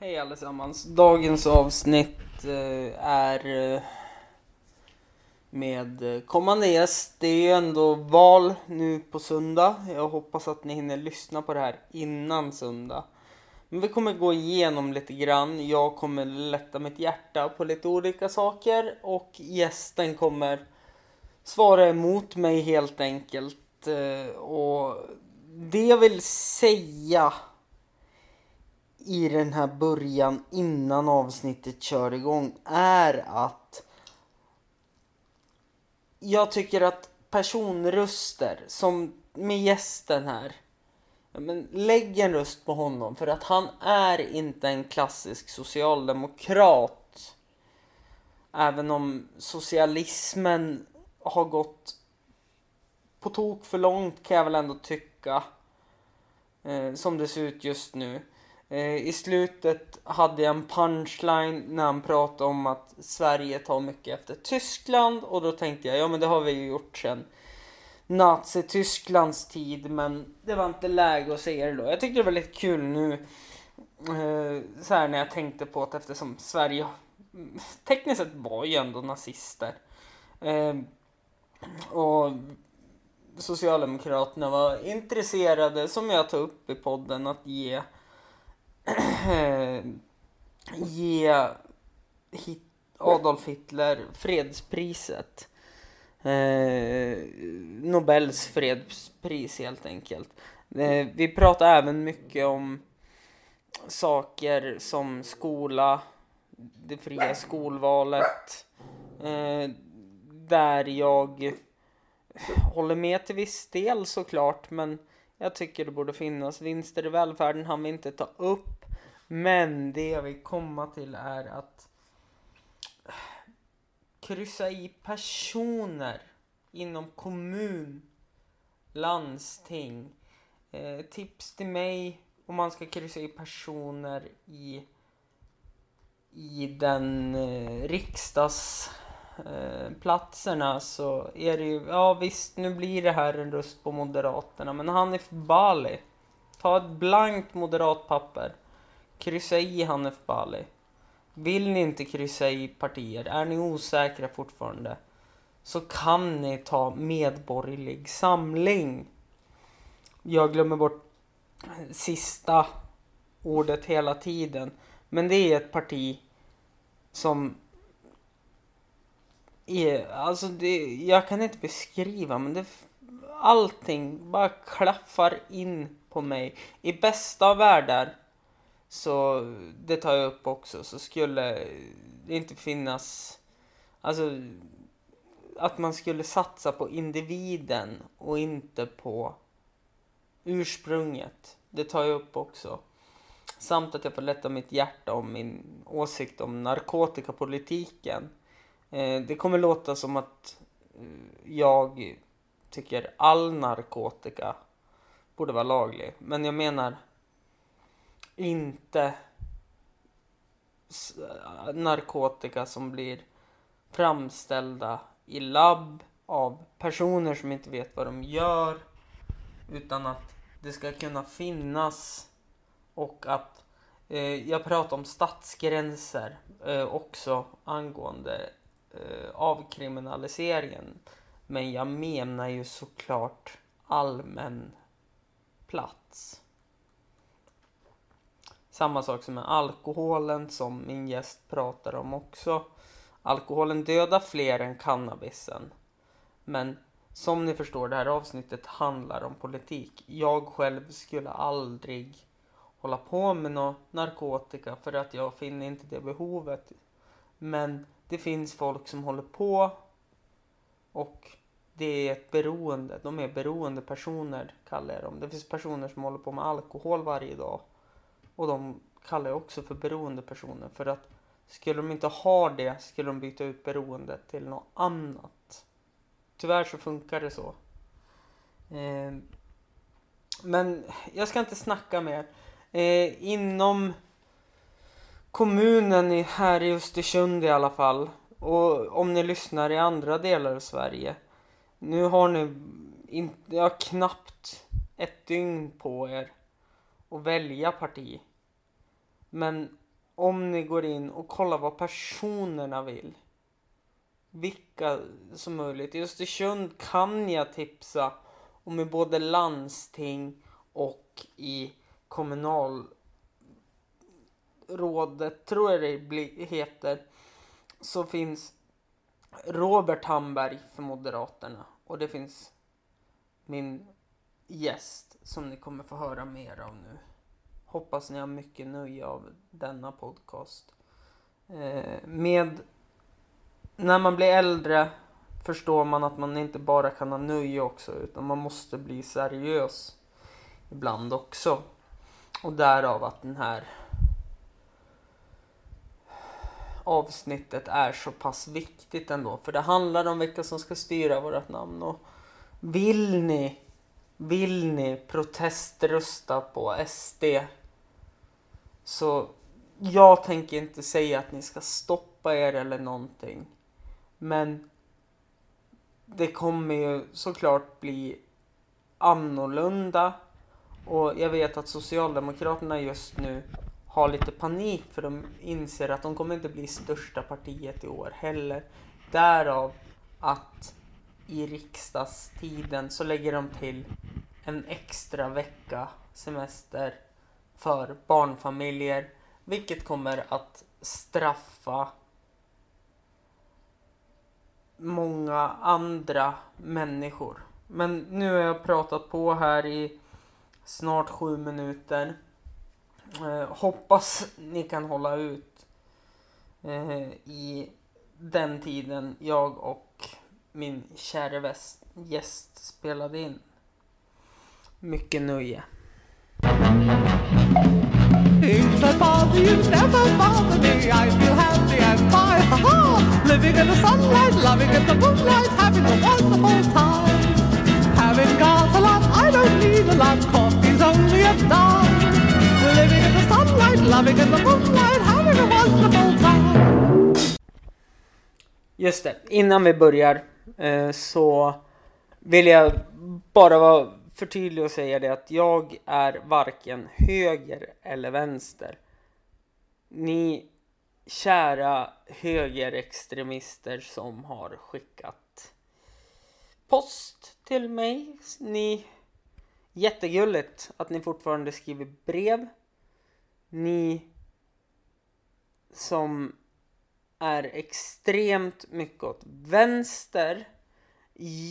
Hej allesammans. Dagens avsnitt eh, är eh, med kommande gäst. Det är ju ändå val nu på söndag. Jag hoppas att ni hinner lyssna på det här innan söndag. Men vi kommer gå igenom lite grann. Jag kommer lätta mitt hjärta på lite olika saker och gästen kommer svara emot mig helt enkelt. Eh, och det jag vill säga i den här början innan avsnittet kör igång är att jag tycker att personröster som med gästen här men lägg en röst på honom för att han är inte en klassisk socialdemokrat. Även om socialismen har gått på tok för långt kan jag väl ändå tycka. Eh, som det ser ut just nu. Eh, I slutet hade jag en punchline när han pratade om att Sverige tar mycket efter Tyskland och då tänkte jag, ja men det har vi ju gjort sen Nazitysklands tid men det var inte läge att säga det då. Jag tyckte det var lite kul nu eh, så här när jag tänkte på att eftersom Sverige tekniskt sett var ju ändå nazister. Eh, och Socialdemokraterna var intresserade, som jag tar upp i podden, att ge ge Hit Adolf Hitler fredspriset. Eh, Nobels fredspris helt enkelt. Eh, vi pratar även mycket om saker som skola, det fria skolvalet. Eh, där jag håller med till viss del såklart, men jag tycker det borde finnas vinster i välfärden. Han vill inte ta upp. Men det jag vill komma till är att kryssa i personer inom kommun, landsting. Eh, tips till mig om man ska kryssa i personer i, i den eh, riksdagsplatserna eh, så är det ju, ja visst nu blir det här en röst på Moderaterna men Hanif Bali. Ta ett blankt moderatpapper. Kryssa i Hanif Bali. Vill ni inte kryssa i partier, är ni osäkra fortfarande, så kan ni ta Medborgerlig Samling. Jag glömmer bort sista ordet hela tiden. Men det är ett parti som är, alltså det, jag kan inte beskriva men det, allting bara klaffar in på mig. I bästa av världar så det tar jag upp också, så skulle det inte finnas, alltså att man skulle satsa på individen och inte på ursprunget. Det tar jag upp också. Samt att jag får lätta mitt hjärta om min åsikt om narkotikapolitiken. Eh, det kommer låta som att eh, jag tycker all narkotika borde vara laglig. Men jag menar inte eh, narkotika som blir framställda i labb av personer som inte vet vad de gör. Utan att det ska kunna finnas och att eh, jag pratar om stadsgränser eh, också angående eh, avkriminaliseringen. Men jag menar ju såklart allmän plats. Samma sak som med alkoholen som min gäst pratar om också. Alkoholen dödar fler än cannabisen. Men som ni förstår, det här avsnittet handlar om politik. Jag själv skulle aldrig hålla på med någon narkotika för att jag finner inte det behovet. Men det finns folk som håller på och det är ett beroende. De är beroende personer kallar jag dem. Det finns personer som håller på med alkohol varje dag och de kallar jag också för beroendepersoner för att skulle de inte ha det skulle de byta ut beroendet till något annat. Tyvärr så funkar det så. Eh, men jag ska inte snacka mer. Eh, inom kommunen i, här i Östersund i alla fall och om ni lyssnar i andra delar av Sverige. Nu har ni in, ja, knappt ett dygn på er och välja parti. Men om ni går in och kollar vad personerna vill. Vilka som möjligt. I Östersund kan jag tipsa om i både landsting och i kommunalrådet, tror jag det heter, så finns Robert Hamberg för Moderaterna och det finns min gäst som ni kommer få höra mer av nu. Hoppas ni har mycket nöje av denna podcast. Eh, med när man blir äldre förstår man att man inte bara kan ha nöje också utan man måste bli seriös ibland också. Och därav att den här avsnittet är så pass viktigt ändå. För det handlar om vilka som ska styra vårt namn. Och vill ni, vill ni proteströsta på SD så jag tänker inte säga att ni ska stoppa er eller någonting. Men det kommer ju såklart bli annorlunda. Och jag vet att Socialdemokraterna just nu har lite panik för de inser att de kommer inte bli största partiet i år heller. Därav att i riksdagstiden så lägger de till en extra vecka semester för barnfamiljer, vilket kommer att straffa många andra människor. Men nu har jag pratat på här i snart sju minuter. Eh, hoppas ni kan hålla ut eh, i den tiden jag och min kära gäst spelade in. Mycket nöje. If I bother you, never bother me. I feel happy and fine. Ha ha! Living in the sunlight, loving in the moonlight, having a wonderful time. Having got a lot, I don't need a lot. Coffee's only a dime. Living in the sunlight, loving in the moonlight, having a wonderful time. Just det, innan vi börjar Eh, så vill jag bara vara förtydliga och säga det att jag är varken höger eller vänster. Ni kära högerextremister som har skickat post till mig. Ni Jättegulligt att ni fortfarande skriver brev. Ni som är extremt mycket åt vänster.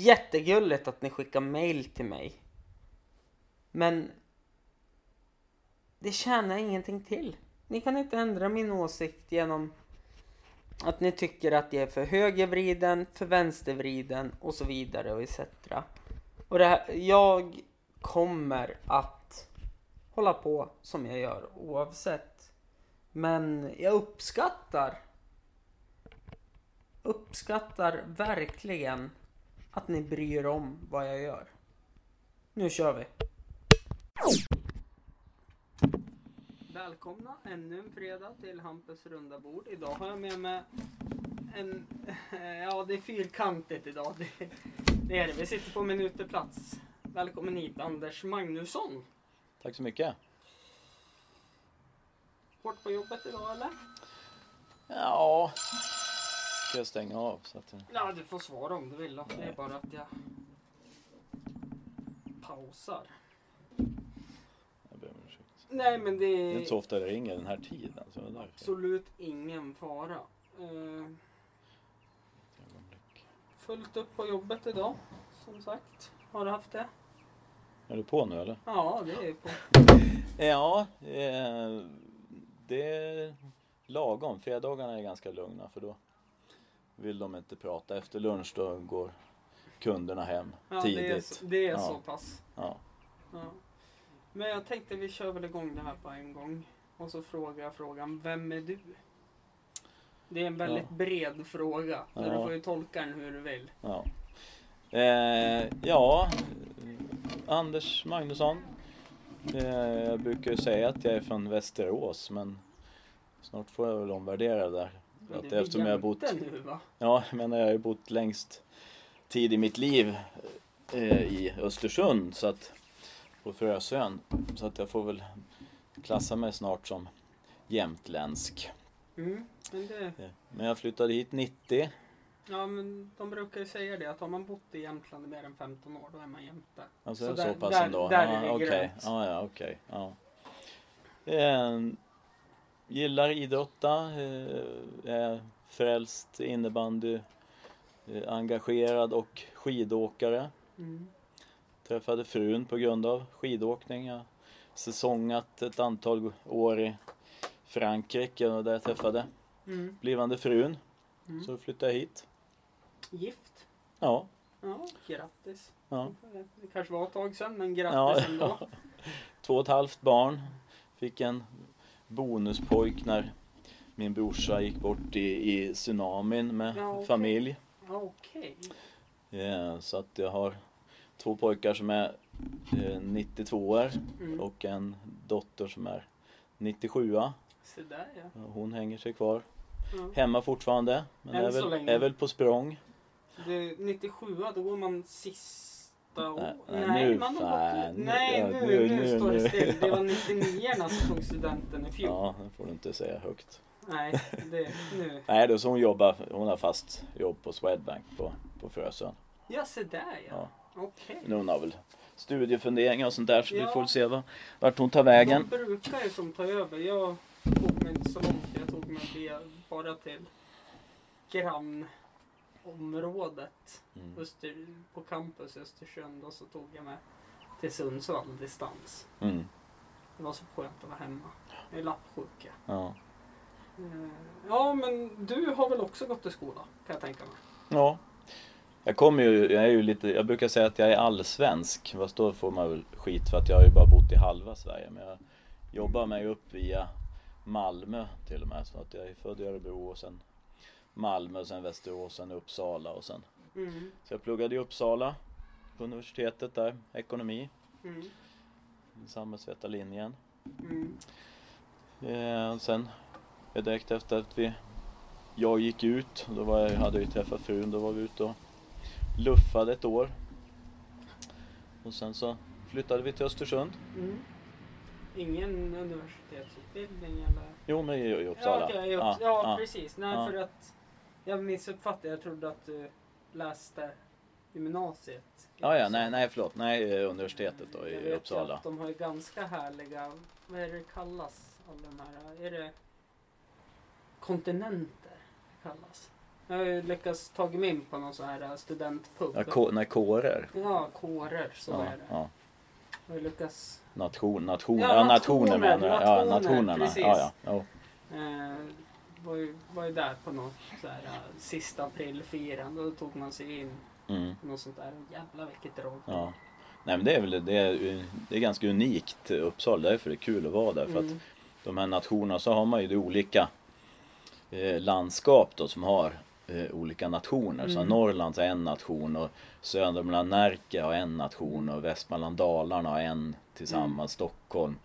Jättegulligt att ni skickar mail till mig. Men det tjänar ingenting till. Ni kan inte ändra min åsikt genom att ni tycker att jag är för högervriden, för vänstervriden och så vidare och etc. Och det här, jag kommer att hålla på som jag gör oavsett. Men jag uppskattar uppskattar verkligen att ni bryr om vad jag gör. Nu kör vi! Välkomna ännu en fredag till Hampus runda bord. Idag har jag med mig en... Ja, det är fyrkantigt idag. Det, det är det. Vi sitter på minuterplats. Välkommen hit Anders Magnusson. Tack så mycket. Hårt på jobbet idag eller? Ja, ska jag stänga av? Så att... Ja, du får svara om du vill. Då. Det är bara att jag pausar. Nej men det är... Det är inte så ofta det ringer den här tiden. Så det absolut ingen fara. Uh... Fullt upp på jobbet idag, som sagt. Har du haft det? Är du på nu eller? Ja, det är på. ja, eh, det är lagom. Fredagarna är ganska lugna för då vill de inte prata. Efter lunch då går kunderna hem ja, tidigt. Det är, det är ja. så pass. Ja. ja. Men jag tänkte vi kör väl igång det här på en gång. Och så frågar jag frågan, vem är du? Det är en väldigt bred fråga. Så du får ju tolka den hur du vill. Ja, eh, ja Anders Magnusson. Eh, jag brukar ju säga att jag är från Västerås men snart får jag väl omvärdera det där. Men att eftersom jag har bott, nu, va? Ja, men jag har ju bott längst tid i mitt liv eh, i Östersund så att på Frösön. Så att jag får väl klassa mig snart som jämtländsk. Mm. Men, det, Men jag flyttade hit 90. ja, men de brukar ju säga det att har man bott i Jämtland i mer än 15 år då är man jämte. Alltså Så så, där- pass där- ändå? där ja, ligger okej. det. Ja, okej. Ja. Eh, gillar idrotta. Eh, är frälst innebandy. Eh, engagerad och skidåkare. Mm. Träffade frun på grund av skidåkning. Jag säsongat ett antal år i Frankrike och där jag träffade Mm. blivande frun. Mm. Så flyttade jag hit. Gift. Ja, Ja, grattis. ja. Det kanske var ett tag sedan men Ja, grattis ändå. Två och ett halvt barn. Fick en bonuspojk när min brorsa gick bort i, i tsunamin med Ja, okej. familj. Ja, Okej. Eh, så att jag har två pojkar som är eh, 92 år Mm. och en dotter som är 97 Så där ja. Hon hänger sig kvar ja. hemma fortfarande. Men Än är väl, är väl på språng. Det, 97 då går man sista år. Nej, Nej, nu man fan. gått, nej Ja, nu, nu, nu, nu, står det still. Det var 99 som tog studenten i fjol. Ja, det får du inte säga högt. Nej, det, nu. Nej, då så hon jobbar, hon har fast jobb på Swedbank på, på Frösön. Ja, se där ja. Ja. Okej. Men hon har väl studiefunderingar och sånt där så Ja. vi får se vad, vart hon tar vägen. De brukar ju som ta över. Jag tog mig inte så långt. Jag tog mig bara till grannområdet. Mm. Öster, på campus i Östersund och så tog jag mig till Sundsvall distans. Mm. Det var så skönt att vara hemma. Jag är lappsjuka. Ja. Eh, Ja, men du har väl också gått i skola kan jag tänka mig. ja. Jag kommer ju, jag är ju lite, jag brukar säga att jag är allsvensk. Fast då får man väl skit för att jag har ju bara bott i halva Sverige. Men jag jobbar mig upp via Malmö till och med. Så att jag är född i Örebro och sen Malmö, sen Västerås, sen Uppsala och sen. Mm. Så jag pluggade i Uppsala på universitetet där, ekonomi, Mm. samhällsvetarlinjen. Mm. Eh, sen direkt efter att vi, jag gick ut, då var jag, hade jag ju träffat frun, då var vi ute och luffade ett år. Och sen så flyttade vi till Östersund. Mm. Ingen universitetsutbildning eller? Jo, men i, i Uppsala. Ja, okej, ja, ja, precis. Nej, Ja. för att jag missuppfattade. Jag trodde att du läste gymnasiet. Ja, ja, nej, nej, förlåt. Nej, eh, universitetet då Jag i vet ju Uppsala. Att de har ju ganska härliga, vad är det kallas? Alla de här, är det kontinenter kallas? Jag har ju lyckats ta mig in på någon sån här studentpub. Ja, nej, kårer. Ja, kårer, så Ja, är det. ja. Jag har lyckats Nation, nation, Ja, ja, nationer nationer, menar jag. Ja, nationer, nationerna. precis. Ja, ja. Jo. Eh, var, ju, var ju där på något så här, uh, sista aprilfirande och då tog man sig in Mm. något sånt där. Jävlar vilket drag. Ja. Nej men det är väl det är, det är ganska unikt Uppsala, därför är det kul att vara där. För att Mm. de här nationerna så har man ju det olika eh, landskap då som har eh, olika nationer. Så Mm. Norrland har en nation och Södermanland Närke har en nation och Västmanland Dalarna har en tillsammans, Mm. Stockholm.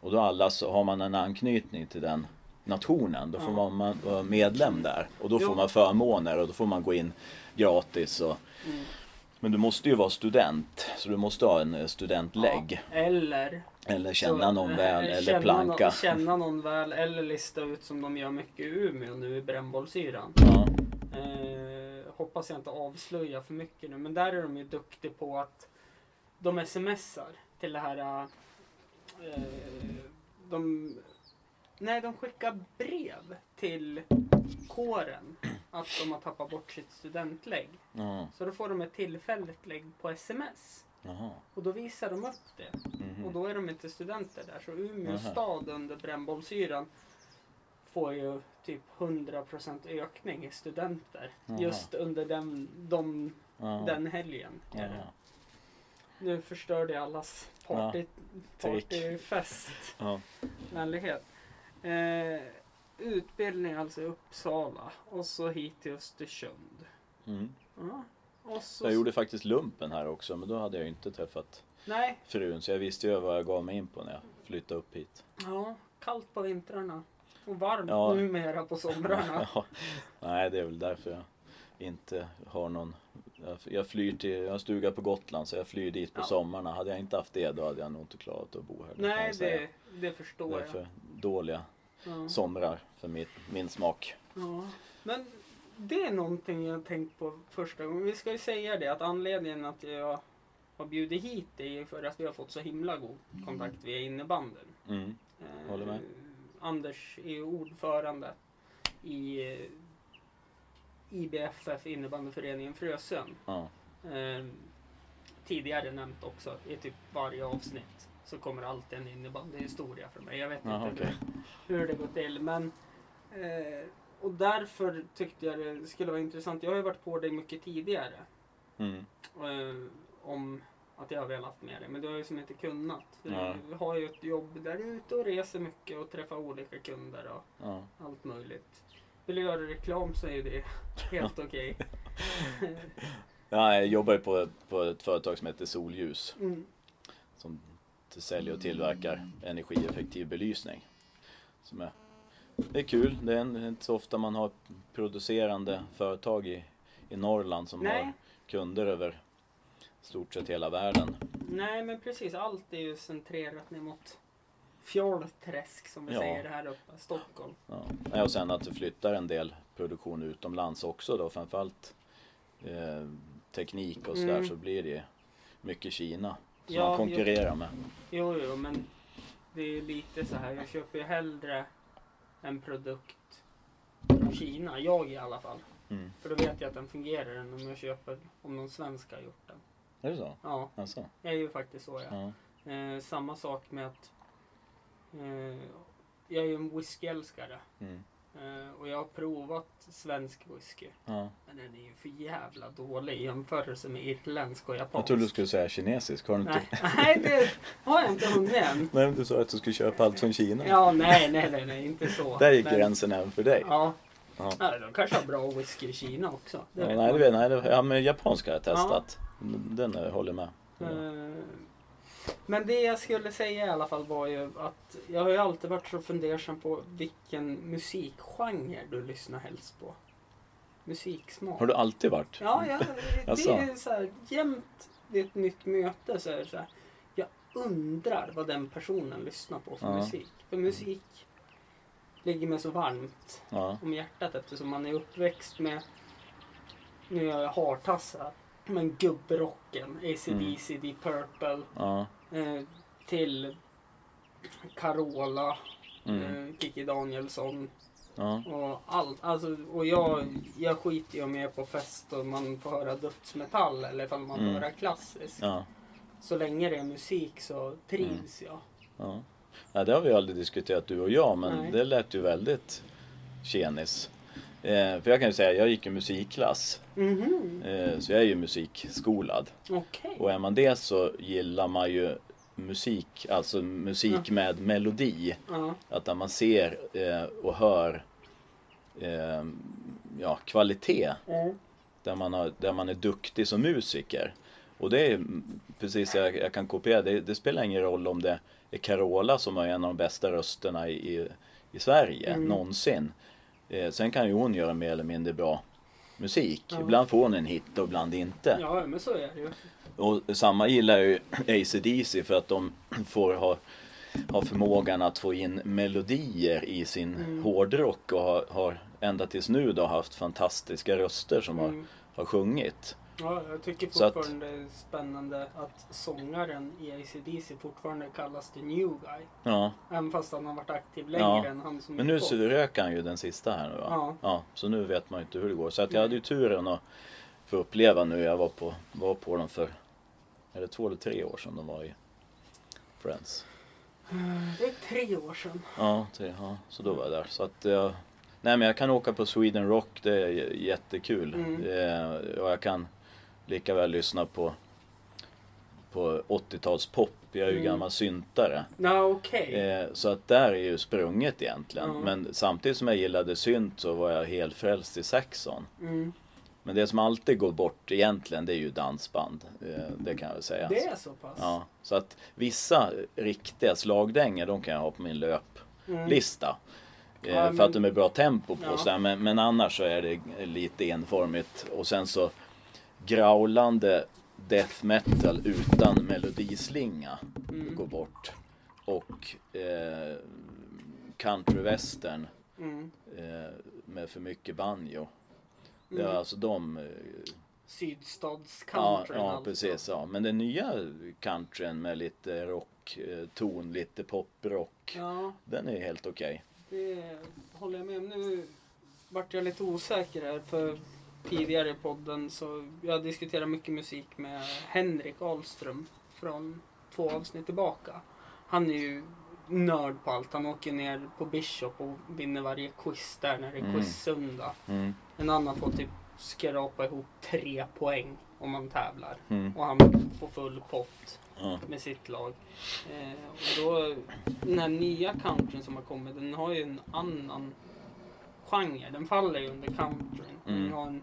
Och då alla så har man en anknytning till den nationen. Då får Ja. man, vara medlem där och då Jo. får man förmåner och då får man gå in gratis. Och, Mm. men du måste ju vara student, så du måste ha en eh, studentlägg. Ja, eller Eller känna så, någon eh, väl, eller känna planka. Någon, känna någon väl eller lista ut som de gör mycket i Umeå nu i brännbollsyran. Ja, Eh, hoppas jag inte avslöjar för mycket nu men där är de ju duktiga på att de smsar till det här eh, de, Nej, de skickar brev till kåren att de har tappat bort sitt studentlägg. ja, Så då får de ett tillfälligt lägg på sms. jaha. Och då visar de upp det. mhm. Och då är de inte studenter där. Så Umeå Aha. stad under brännbollsyran får ju typ 100% ökning i studenter. Jaha. Just under den, de, den helgen. Nu förstörde jag allas party, partyfest. Vänlighet. Eh, utbildning alltså i Uppsala och så hit till Östersund. Mm. Ja. Och så, Jag gjorde faktiskt lumpen här också men då hade jag inte träffat Nej, frun så jag visste ju vad jag gav mig in på när jag flyttade upp hit. ja, kallt på vintrarna. Och varmt Ja. numera på somrarna. Ja. Nej det är väl därför jag inte har någon jag- jag flyr till, jag har stuga på Gotland så jag flyr dit på Ja. sommarna. Hade jag inte haft det då hade jag nog inte klarat att bo här. Nej, jag säga. det, det förstår Det är jag. för dåliga Ja. somrar för min, min smak. Ja. Men det är någonting jag har tänkt på första gången. Vi ska ju säga det att anledningen att jag har bjudit hit dig är för att vi har fått så himla god kontakt via innebanden. Mm. Eh, Håller med. Anders är ordförande i eh, IBFF innebandyföreningen Frösön. Ja. Eh, tidigare nämnt också i typ varje avsnitt så kommer alltid en innebandyhistoria från mig. Jag vet Jaha, inte okej. hur, hur det går till men eh, och därför tyckte jag det skulle vara intressant. Jag har ju varit på dig mycket tidigare Mm. eh, om att jag har velat med dig men du har ju som inte kunnat. För Ja. Du har ju ett jobb där ute och reser mycket och träffar olika kunder och Ja. allt möjligt. Vill du göra reklam så är det helt okej. Ja, jag jobbar ju på, på ett företag som heter Solljus Mm. som säljer och tillverkar energieffektiv belysning. Som är, det är kul, det är inte så ofta man har producerande företag i, i Norrland som Nej. har kunder över stort sett hela världen. Nej men precis, allt är ju centrerat ner mot Fjollträsk som vi Ja. säger här uppe, Stockholm. Ja. Ja, Och sen att det flyttar en del produktion utomlands också då, framförallt eh, teknik och sådär Mm. så blir det mycket Kina som Ja, man konkurrerar med. Jo, jo, men det är lite så här. Jag köper ju hellre en produkt från Kina, jag i alla fall. Mm. För då vet jag att den fungerar än om jag köper om någon svensk har gjort den. Är det så? Ja, Alltså, det är ju faktiskt så ja. ja. Eh, samma sak med att eh, jag är ju en whiskyälskare. Mm. Eh, och jag har provat svensk whisky. ja. Men den är ju för jävla dålig i jämförelse med irländsk och japansk. Jag trodde du skulle säga kinesisk, har du inte? Nej, nej, det har jag inte hunnit än. Nej, men du sa att du skulle köpa allt från Kina. Ja, nej, nej, nej, nej inte så. Där gick Men- gränsen även för dig. Ja. Ja. ja. De kanske har bra whisky i Kina också. Det Ja, nej, det vet, nej, det, ja, men japanska har jag testat. Den håller med. Ja. Men det jag skulle säga i alla fall var ju att jag har ju alltid varit så fundersam på vilken musikgenre du lyssnar helst på. Musiksmak. Har du alltid varit? Ja, ja det Jaså? är så här jämt vid ett nytt möte så är det så här. Jag undrar vad den personen lyssnar på för Ja. musik. För musik ligger mig så varmt Ja. om hjärtat eftersom man är uppväxt med, nu är jag hartassar, men gubbrocken, AC/DC, Deep Purple, Ja. eh, till Carola, Mm. eh, Kikki Danielsson Ja. och allt. Alltså, och jag, jag skiter ju med på fest och man får höra dödsmetall eller ifall man får Mm. höra klassiskt. Ja. Så länge det är musik så trivs jag. Ja. ja, det har vi aldrig diskuterat du och jag, men Nej. det lät ju väldigt tjenis. Eh, för jag kan ju säga, jag gick i musikklass, Mhm, eh, så jag är ju musikskolad. okej. Och är man det så gillar man ju musik, alltså musik med melodi. Ja, Att när man ser eh, och hör ja, kvalitet, mm, där man, har, där man är duktig som musiker. Och det är mm, precis, jag, jag kan kopiera, det, det spelar ingen roll om det är Carola som är en av de bästa rösterna i, i, i Sverige Mm. någonsin. Eh, sen kan ju hon göra mer eller mindre bra musik. Ja. Ibland får hon en hit och ibland inte. ja, men så är det ju. Och samma gillar ju AC/DC för att de får ha, ha förmågan att få in melodier i sin Mm. hårdrock och har, har ända tills nu då haft fantastiska röster som har, Mm. har sjungit. Ja, jag tycker Så att- fortfarande det är spännande att sångaren i AC/DC fortfarande kallas the new guy. Ja, Även fast han har varit aktiv längre Ja. än han som men nu så rök han ju den sista här nu va? Ja. ja så nu vet man ju inte hur det går. Så att jag hade ju turen att få uppleva nu. Jag var på, var på dem för, är det två eller tre år sedan de var i Friends. Det är tre år sedan. Ja, tre, ja, så då var jag där. Så att, eh, nej men jag kan åka på Sweden Rock, det är jättekul. Mm. Eh, och jag kan lika väl lyssna på, på 80-tals pop. Jag är ju Mm. gammal syntare. Ja, okej. Eh, så att där är ju sprunget egentligen. Ja. Men samtidigt som jag gillade synt så var jag helt frälst i Saxon. Mm. Men det som alltid går bort egentligen det är ju dansband. Eh, det kan jag väl säga. Det är så pass? Ja, så att vissa riktiga slagdängor de kan jag ha på min löplista. Mm. Eh, Ja, För att de är bra tempo på Ja. så här, men, men annars så är det lite enformigt. Och sen så graulande death metal utan melodislinga Mm. går bort. Och eh, country-western Mm. eh, med för mycket banjo. Det Mm. var alltså de... Eh, Sydstadscountryn ja, ja, alltså. precis. Ja. Men den nya countryn med lite rockton, lite poprock. Ja, Den är helt okej. det håller jag med om. Nu vart jag lite osäker här för tidigare i podden så jag diskuterar mycket musik med Henrik Ahlström från två avsnitt tillbaka. Han är ju nörd på allt. Han åker ner på Bishop och vinner varje quiz där när det är Mm. quiz-söndag. Mm. En annan får typ skrapa ihop tre poäng om man tävlar. Mm. Och han får full pott Ja. med sitt lag. Eh, och då, den här nya countryn som har kommit, den har ju en annan genre. Den faller ju under countryn. Den Mm. har en,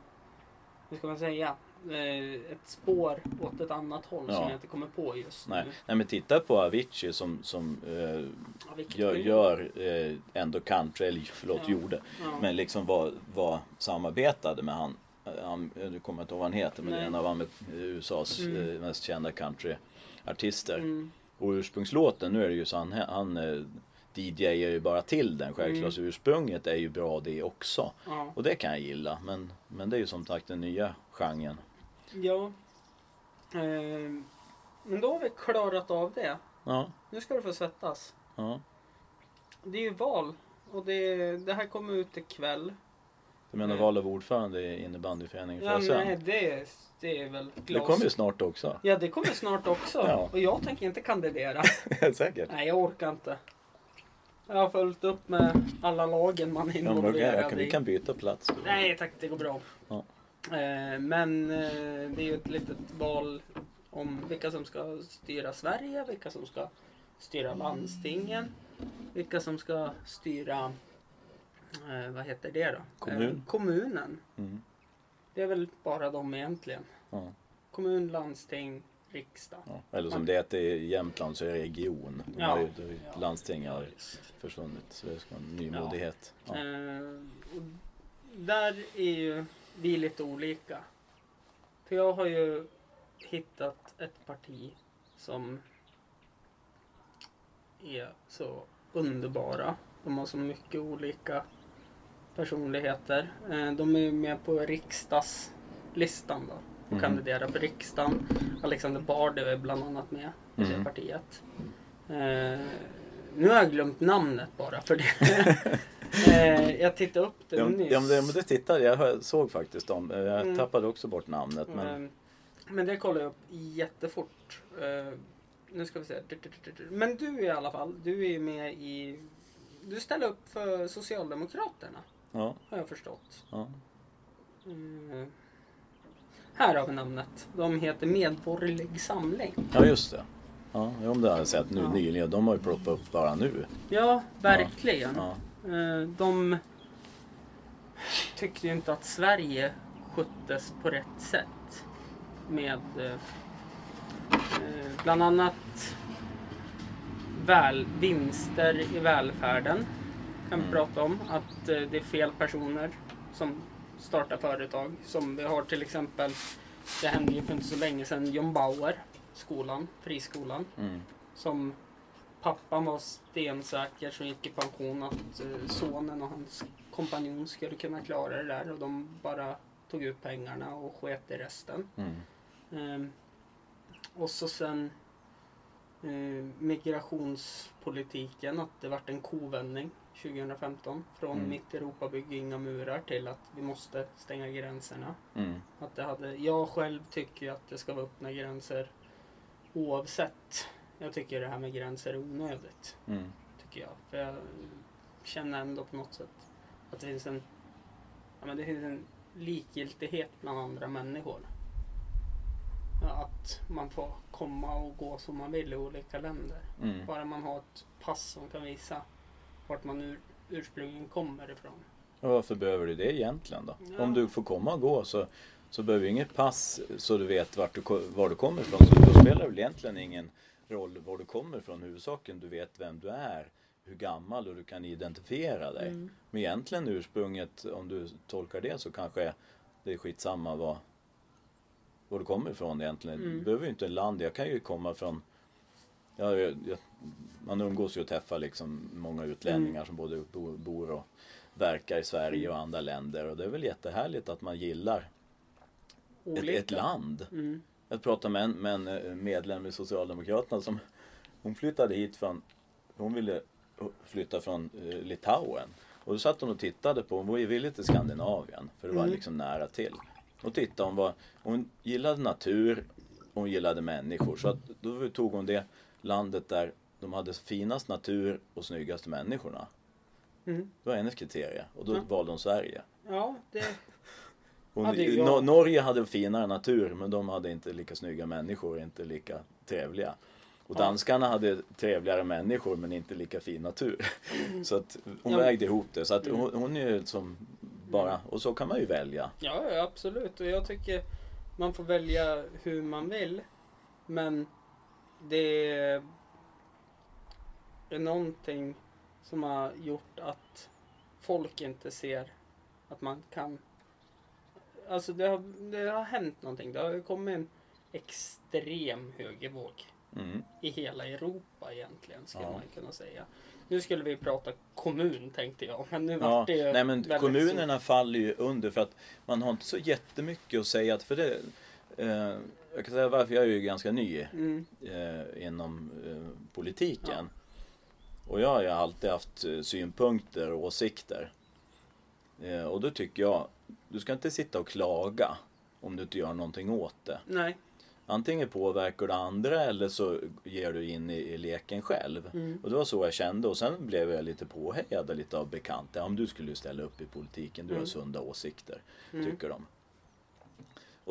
hur ska man säga, eh, ett spår åt ett annat håll Ja. som jag inte kommer på just Nej. nu. Nej men titta på Avicii som, som eh, Ja, gör, gör eh, ändå country, eller förlåt Ja. gjorde. Men liksom var, var samarbetade med han, han du kommer inte ihåg vad han heter, men Nej. en av han USAs Mm. eh, mest kända countryartister. Mm, Och ursprungslåten, nu är det ju så han, han eh, DJar ju bara till den självklart, Mm. är ju bra det också. ja. Och det kan jag gilla, men, men det är ju som sagt den nya genren. ja. Eh, men då har vi klarat av det. Ja, Nu ska du få svettas. ja. Det är ju val. Och det, det här kommer ut ikväll. Du menar Mm. val av ordförande i innebandyföreningen Ja, nej, det, det är väl det glas. kommer ju snart också. Ja, det kommer snart också. Ja. Och jag tänker inte kandidera. Säkert. Nej, jag orkar inte. Jag har följt upp med alla lagen man är involverad kan, vi i. kan byta plats. Nej tack, det går bra. Ja. Eh, men eh, det är ju ett litet val om vilka som ska styra Sverige, vilka som ska styra landstingen, vilka som ska styra, eh, vad heter det då? Kommun. Kommunen. Mm. Det är väl bara de egentligen. Ja, Kommun, landsting, riksdag. ja. Eller som det heter i Jämtland så är det region. De Ja. har ju, Ja. Landsting har försvunnit. Så det ska vara en nymodighet. Ja. Eh, där är ju vi lite olika. För jag har ju hittat ett parti som är så underbara. De har så mycket olika personligheter. Eh, de är ju med på riksdagslistan då. Och Mhm. kandiderar för riksdagen. Alexander Bard är bland annat med i det Mhm. partiet. Eh, nu har jag glömt namnet bara för det. eh, jag tittade upp det Ja, nyss. ja, men det tittade jag. såg faktiskt dem. Eh, Jag Mm. tappade också bort namnet. Men Eh, men det kollar jag upp jättefort. Eh, nu ska vi se. Men du i alla fall, du är med i... Du ställer upp för Socialdemokraterna, ja, har jag förstått. ja. Eh, här har vi namnet. De heter Medborgerlig Samling. ja, just det. Ja, men det har jag sett nu Ja. nyligen. De har ju ploppat upp bara nu. Ja, verkligen. Ja. Eh, De tyckte ju inte att Sverige sköttes på rätt sätt. Med eh, bland annat väl, vinster i välfärden. Kan vi Mm. prata om. Att eh, det är fel personer som startar företag. Som vi har till exempel, det hände ju för inte så länge sedan, John Bauer, skolan, friskolan Mm. som pappan var stensäker som gick i pension att eh, sonen och hans kompanjon skulle kunna klara det där och de bara tog ut pengarna och sket i resten. Mm. Ehm, och så sen eh, migrationspolitiken, att det vart en kovändning 2015 från Mm. mitt Europa bygger inga murar till att vi måste stänga gränserna. Mm. Att det hade, jag själv tycker att det ska vara öppna gränser oavsett. Jag tycker det här med gränser är onödigt. Mm. Tycker jag. För jag känner ändå på något sätt att det finns en, ja, men det finns en likgiltighet bland andra människor. Att man får komma och gå som man vill i olika länder. Mm. Bara man har ett pass som kan visa vart man ur, ursprungligen kommer ifrån. Och varför behöver du det egentligen då? Ja. Om du får komma och gå så, så behöver du inget pass så du vet vart du, var du kommer ifrån. Så då spelar det väl egentligen ingen roll var du kommer ifrån. Huvudsaken du vet vem du är, hur gammal och du kan identifiera dig. Mm. Men egentligen ursprunget, om du tolkar det så kanske det är skitsamma vad, var du kommer ifrån egentligen. Mm. Du behöver ju inte land. Jag kan ju komma från jag, jag, man umgås ju och träffar liksom många utlänningar som både bo- bor och verkar i Sverige och andra länder. Och det är väl jättehärligt att man gillar ett, ett land. Mm. Jag pratade med en, med en eh, medlem i Socialdemokraterna som hon flyttade hit från, hon ville flytta från eh, Litauen. Och då satt hon och tittade på, hon villig till Skandinavien för det var Mm. liksom nära till. Och tittade hon var, hon gillade natur hon gillade människor. Så att, då tog hon det landet där de hade finast natur och snyggaste människorna. Mm. Det var hennes kriterie och då Ja. valde hon Sverige. Ja, det... Hon, är jag. Nor- Norge hade finare natur men de hade inte lika snygga människor, inte lika trevliga. Och danskarna hade trevligare människor men inte lika fin natur. Så att hon Ja. vägde ihop det. Så att Mm. hon, hon är ju som bara, och så kan man ju välja. Ja, ja, absolut. Och jag tycker man får välja hur man vill. Men det är någonting som har gjort att folk inte ser att man kan... Alltså det har, det har hänt någonting. Det har ju kommit en extrem högervåg Mm. i hela Europa egentligen, skulle Ja. man kunna säga. Nu skulle vi prata kommun tänkte jag, men nu Ja, det ju nej men kommunerna faller ju under för att man har inte så jättemycket att säga. För det, eh, jag kan säga varför jag är ju ganska ny. Mm, eh, inom eh, politiken. Och jag har ju alltid haft eh, synpunkter och åsikter. Eh, och då tycker jag, du ska inte sitta och klaga om du inte gör någonting åt det. nej. Antingen påverkar du andra eller så ger du in i, i leken själv. Mm. Och det var så jag kände och sen blev jag lite påhejad lite av bekanta. Ja, om du skulle ställa upp i politiken, du har Mm. sunda åsikter, Mm. tycker de.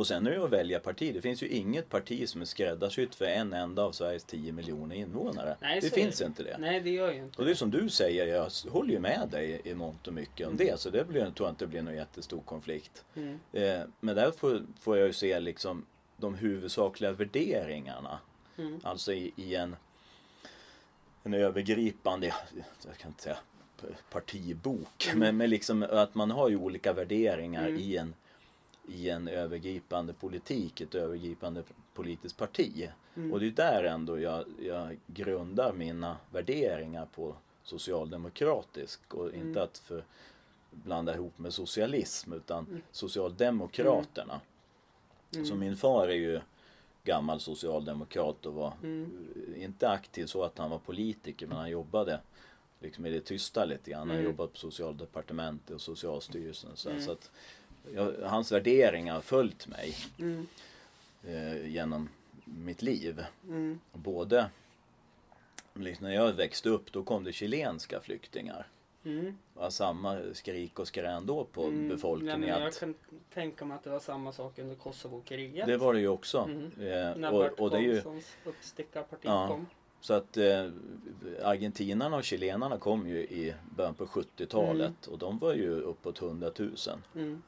Och sen är det att välja parti. Det finns ju inget parti som är skräddarsytt för en enda av Sveriges 10 miljoner invånare. Nej, det finns det. inte det. Nej, det gör ju inte Och det är som du säger, jag håller ju med dig i mångt och mycket om Mm. det. Så det blir, tror jag inte det blir någon jättestor konflikt. Mm. Eh, men där får, får jag ju se liksom de huvudsakliga värderingarna. Mm. Alltså i, i en, en övergripande, jag kan inte säga partibok, Mm. men, men liksom att man har ju olika värderingar Mm. i, en, i en övergripande politik, ett övergripande politiskt parti. Mm. Och det är där ändå jag, jag grundar mina värderingar på socialdemokratisk och Mm. inte att för, blanda ihop med socialism utan Mm. Socialdemokraterna. Mm. Så min far är ju gammal socialdemokrat och var Mm. inte aktiv så att han var politiker men han jobbade liksom i det tysta lite grann. Han Mm. jobbade på socialdepartementet och socialstyrelsen. Så, Mm. så att jag, hans värderingar har följt mig Mm. eh, genom mitt liv. Mm. Både liksom när jag växte upp då kom det chilenska flyktingar. Mm. Var samma skrik och skrän då på Mm. befolkningen. Men jag kan tänka mig att det var samma sak under Kosovo-kriget. det var det ju också. Mm. Eh, När och, Bert och det är ju, Karlssons uppstickarparti Ja. kom. Så att eh, argentinarna och chilenarna kom ju i början på 70-talet och de var ju uppåt 100 000. Mm.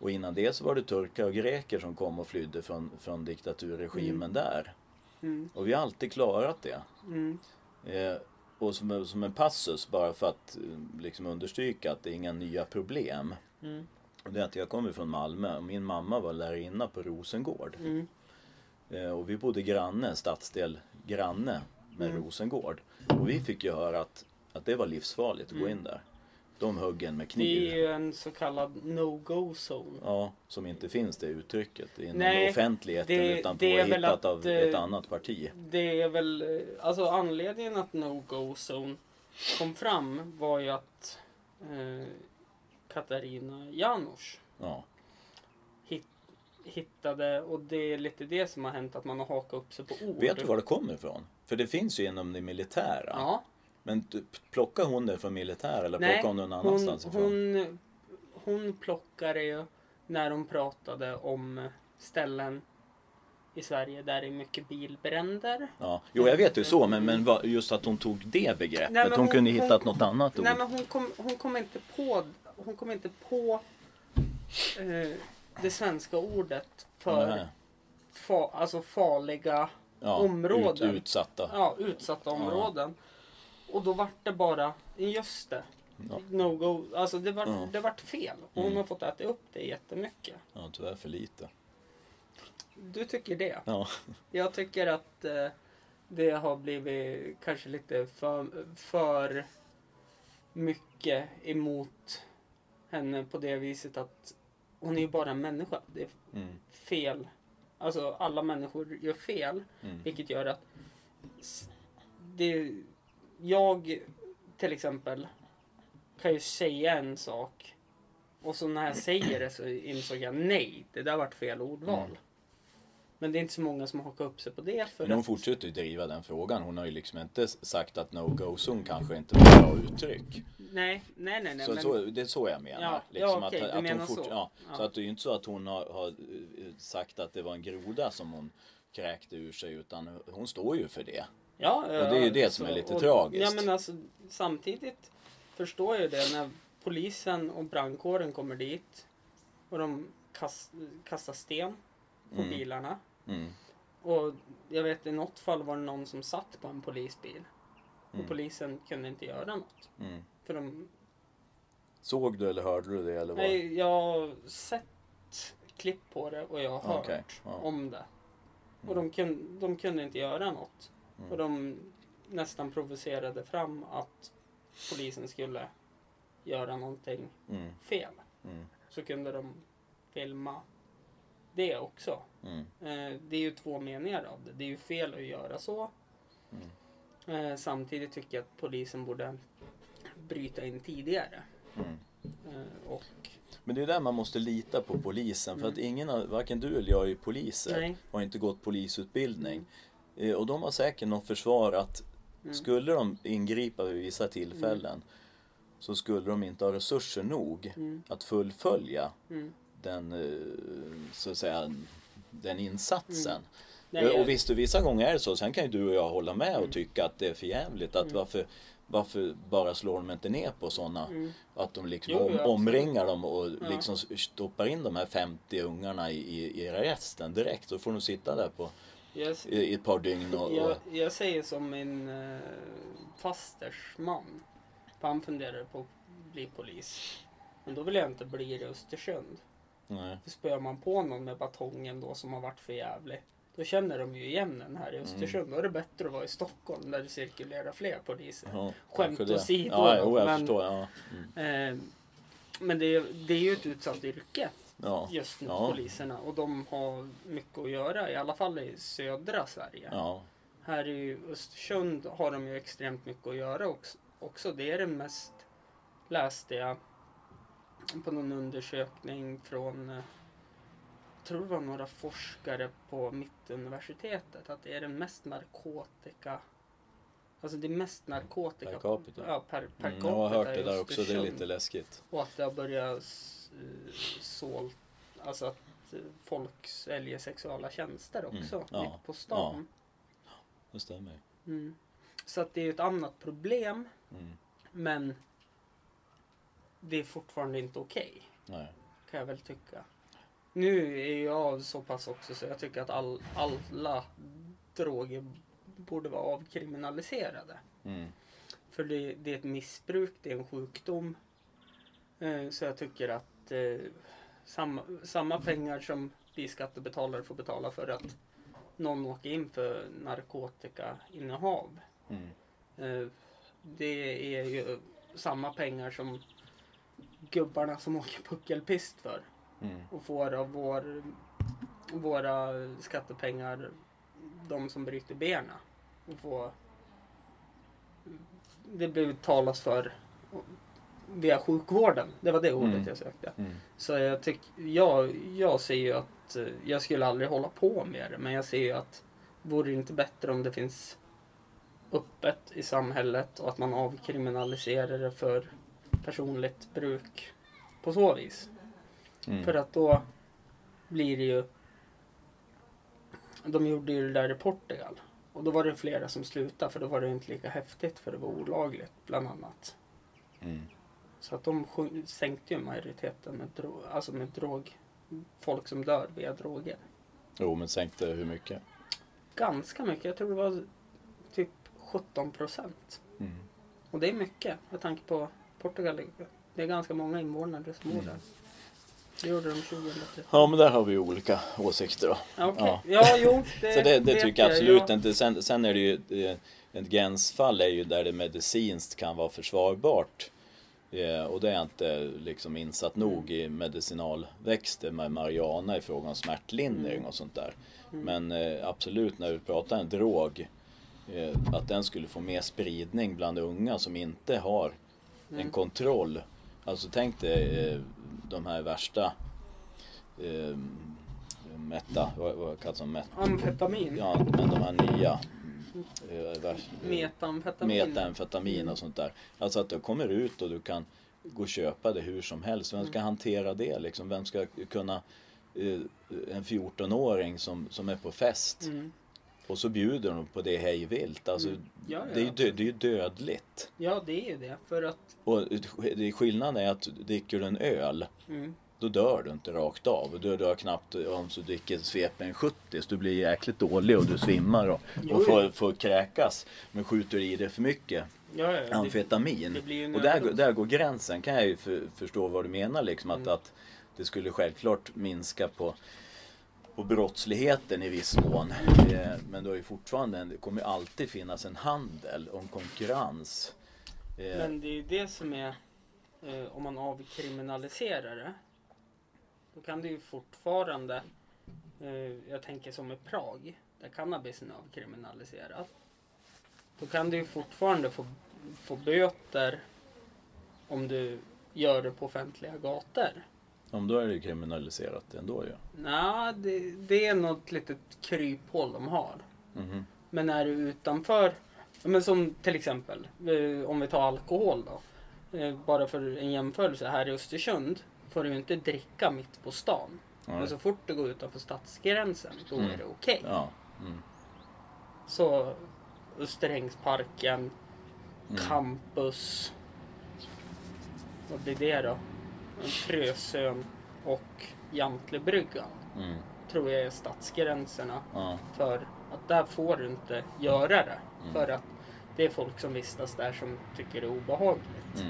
Och innan det så var det turkar och greker som kom och flydde från, från diktaturregimen Mm. där. Mm. Och vi har alltid klarat det. Mm. Eh, och som, en- som en passus bara för att eh, liksom understryka att det är inga nya problem. Mm. Och det är att jag kommer från Malmö och min mamma var lärarinna på Rosengård. Mm. Eh, och vi bodde granne, stadsdel granne med Mm. Rosengård. Och vi fick ju höra att, att det var livsfarligt att gå in där. De högg en med Det kniv. är ju en så kallad no-go zone. Ja, som inte finns det uttrycket inom Nej, offentligheten det- utan det påhittat att, av eh, ett annat parti. Det är väl, eh, alltså anledningen att no-go zone kom fram var ju att eh, Katarina Janouch Ja. hit, hittade, och det är lite det som har hänt, att man har hakat upp sig på ord. Vet du var det kommer ifrån? För det finns ju inom det militära. Ja. Men plockar hon det från militär eller Nej, plockar hon någon hon, annanstans ifrån? hon, hon plockade ju när de pratade om ställen i Sverige där det är mycket bilbränder. Ja. Jo, jag vet ju så, men, men just att hon tog det begreppet. Nej, hon, hon- kunde hon- hittat något annat ord. Nej men hon kom, hon kom inte på, hon kom inte på eh, det svenska ordet för fa, alltså farliga, ja, områden. Ut, utsatta. ja, utsatta områden. Och då vart det bara, just det, Ja. no go, alltså det vart, Ja. det vart fel. Och hon Mm. har fått äta upp det jättemycket. Ja, tyvärr för lite. Du tycker det? Ja. Jag tycker att eh, det har blivit kanske lite för, för mycket emot henne på det viset att hon är ju bara en människa. Det är Mm. fel. Alltså alla människor gör fel. Mm. Vilket gör att det, jag till exempel kan ju säga en sak och så när jag säger det så insåg jag nej, det där vart fel ordval. Mm. Men det är inte så många som hakar upp sig på det. För Men hon att, fortsätter ju driva den frågan. Hon har ju liksom inte sagt att no-go zone kanske inte är ett bra uttryck. nej, nej, nej. nej Så, men, så, det är så jag menar. Ja, liksom ja, okej, att, du att menar hon fort, så. Ja, Ja. Så att det är ju inte så att hon har, har eh, sagt att det var en groda som hon kräkte ur sig utan hon står ju för det. Ja, det är ju det som är lite tragiskt. Ja, men alltså, samtidigt förstår jag det när polisen och brandkåren kommer dit och de kast, kastar sten på Mm. bilarna. Mm. Och jag vet i något fall var det någon som satt på en polisbil. Och Mm. polisen kunde inte göra något. Mm. För de, Såg du eller hörde du det eller vad? nej, jag har sett klipp på det och jag har hört Okej, ja. om det. Och de, kun, de kunde inte göra något. Mm. Och de nästan provocerade fram att polisen skulle göra någonting Mm. fel. Mm. Så kunde de filma det också. Mm. Eh, det är ju två meningar av det. Det är ju fel att göra så. Mm. Eh, samtidigt tycker jag att polisen borde bryta in tidigare. Mm. Eh, och Men det är där man måste lita på polisen för Mm. att ingen, av- varken du eller jag är poliser. Nej. Har inte gått polisutbildning. Eh, Och de har säkert något försvar att Mm. skulle de ingripa vid vissa tillfällen så skulle de inte ha resurser nog Mm. att fullfölja Mm. den, eh, så att säga, den insatsen. Nej, Eh, och visst, vissa gånger är det så. Sen kan ju du och jag hålla med och Mm. tycka att det är för jävligt. Att Mm. varför, varför bara slår de inte ner på sådana? Mm. Att de liksom Jo, om, omringar dem och Ja. liksom stoppar in de här 50 ungarna i, i, i arresten direkt. Så får de sitta där på, Jag, i, i ett par dygn och... jag, jag säger som min eh, fasters man. Han funderar på att bli polis. Men då vill jag inte bli det i Östersund. nej. För spöar man på någon med batongen då som har varit för jävlig. Då känner de ju igen den här i Östersund. Då är det bättre att vara i Stockholm där det cirkulerar fler poliser. Ja, Skämt åsido Ja, jo, jag men- förstår. Ja. Mm. Eh, men det är, det är ju ett utsatt yrke Ja. just nu, Ja. poliserna. Och de har mycket att göra, i alla fall i södra Sverige. Ja. Här i Östersund har de ju extremt mycket att göra också. också. Det är det mest, läste jag på någon undersökning från, eh, jag tror det var några forskare på Mittuniversitetet, att det är den mest narkotika, alltså det är mest narkotika Per capita. Ja, per, per Mm, jag har hört det där också. Det är lite läskigt. Och att det har börjat sålt, alltså att eh, folk säljer sexuella tjänster också, Mm, ja, mitt på stan. Det stämmer. Mm. Så att det är ett annat problem, Mm. men det är fortfarande inte okej, Nej. kan jag väl tycka. Nu är jag så pass också så jag tycker att all, alla droger borde vara avkriminaliserade. Mm. För det, det är ett missbruk, det är en sjukdom. Eh, så jag tycker att eh, samma, samma pengar som vi skattebetalare får betala för att någon åker in för narkotikainnehav. Mm. Eh, det är ju samma pengar som gubbarna som åker puckelpist för Mm. och får av vår, våra skattepengar de som bryter benen. Och får, det betalas för via sjukvården. Det var det ordet Mm. jag sökte. Mm. Så jag, tyck, jag, jag ser ju att eh, jag skulle aldrig hålla på med det. Men jag ser ju att vore det inte bättre om det finns öppet i samhället och att man avkriminaliserar det för personligt bruk på så vis. Mm. För att då blir det ju... De gjorde ju det där i Portugal. Och då var det flera som slutade för då var det inte lika häftigt för det var olagligt bland annat. Mm. Så att de sänkte ju majoriteten med, dro- alltså med drog... Folk som dör via droger. Jo, men sänkte hur mycket? Ganska mycket. Jag tror det var typ 17 procent. Mm. Och det är mycket med tanke på Portugal. Det är ganska många invånare som bor Mm. där. Det gjorde de 2013. Ja, men där har vi olika åsikter då. Okej. Ja. ja jo, det Så det, det tycker jag jag. absolut Ja. inte. Sen, sen är det ju eh, ett gränsfall är ju där det medicinskt kan vara försvarbart. Eh, och det är jag inte liksom insatt nog i medicinalväxter med marijuana i fråga om smärtlindring och sånt där. Men eh, absolut när vi pratar en drog eh, att den skulle få mer spridning bland unga som inte har en kontroll. Alltså tänk dig eh, de här värsta eh, meta, vad, vad kallas de? Amfetamin. Ja, men de här nya. Eh, eh, Metamfetamin. Metamfetamin och sånt där. Alltså att det kommer ut och du kan gå och köpa det hur som helst. Vem ska hantera det liksom? Vem ska kunna eh, en 14-åring som, som är på fest Mm. och så bjuder de på det hej vilt. Alltså, Mm. Ja, ja, det, är ju dö, det är ju dödligt. Ja, det är det. För att... Och det skillnaden är att dricker du en öl Mm. Då dör du inte rakt av. Du dör knappt om du dricker svepen 70 så du blir jäkligt dålig och du svimmar och, och får, får kräkas. Men skjuter i dig för mycket Ja, ja, det, amfetamin. det en och där, där går gränsen kan jag ju för, förstå vad du menar liksom. Att, Mm. att det skulle självklart minska på, på brottsligheten i viss mån. Eh, Men det, är fortfarande, en- det kommer alltid finnas en handel och en konkurrens. Eh, Men det är ju det som är... Eh, om man avkriminaliserar det. Då kan det ju fortfarande... Eh, jag tänker som i Prag. Där cannabisen är avkriminaliserad. Då kan du ju fortfarande få, få böter om du gör det på offentliga gator. Om då är det ju kriminaliserat ändå ju. Nej, det, det är något litet kryphål de har. Mhm. Men är du utanför, ja, men som till exempel eh, om vi tar alkohol då. Eh, Bara för en jämförelse, här i Östersund får du inte dricka mitt på stan. Ja, Men så fort du går utanför stadsgränsen, då Mm. är det okej. ja. Mm. Så Österängsparken, Mm. Campus. Vad blir det då? Frösön och Jantlebryggan. Mm. Tror jag är stadsgränserna. Ja. För att där får du inte göra det. Mm. För att det är folk som vistas där som tycker det är obehagligt.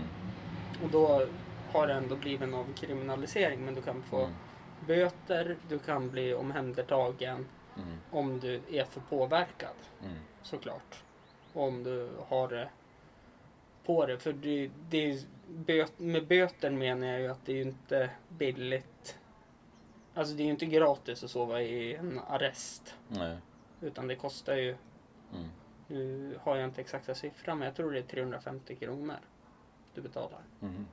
Och då har det ändå blivit en avkriminalisering. Men du kan få Mm. böter, du kan bli omhändertagen Mm. om du är för påverkad. Mm. Såklart. Och om du har det på det. För det, det är, böt, med böter menar jag ju att det är ju inte billigt. Alltså det är ju inte gratis att sova i en arrest. Nej. Utan det kostar ju, Mm. nu har jag inte exakta siffran men jag tror det är 350 kronor du betalar. Mhm.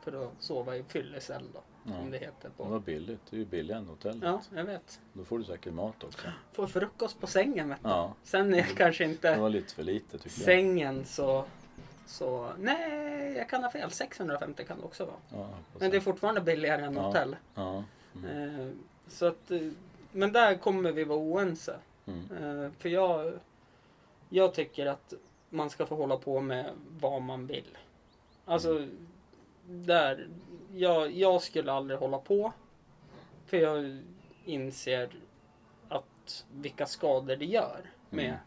För att sova i fyllecell då. Ja. Som det heter Det på. var billigt. Det är ju billigare än hotellet. Ja, jag vet. Då får du säkert mat också. Får frukost på sängen vet du. Ja, Sen är kanske det inte var lite för lite tycker jag. sängen så, så... Nej, jag kan ha fel. 650 kan det också vara. Ja, Men det är fortfarande billigare än Ja. hotell. Ja. Mm. Eh, så att, eh, men där kommer vi vara oense. Mm. Eh, för jag, jag tycker att man ska få hålla på med vad man vill. Alltså, där, jag, jag skulle aldrig hålla på. För jag inser att vilka skador det gör med Mm.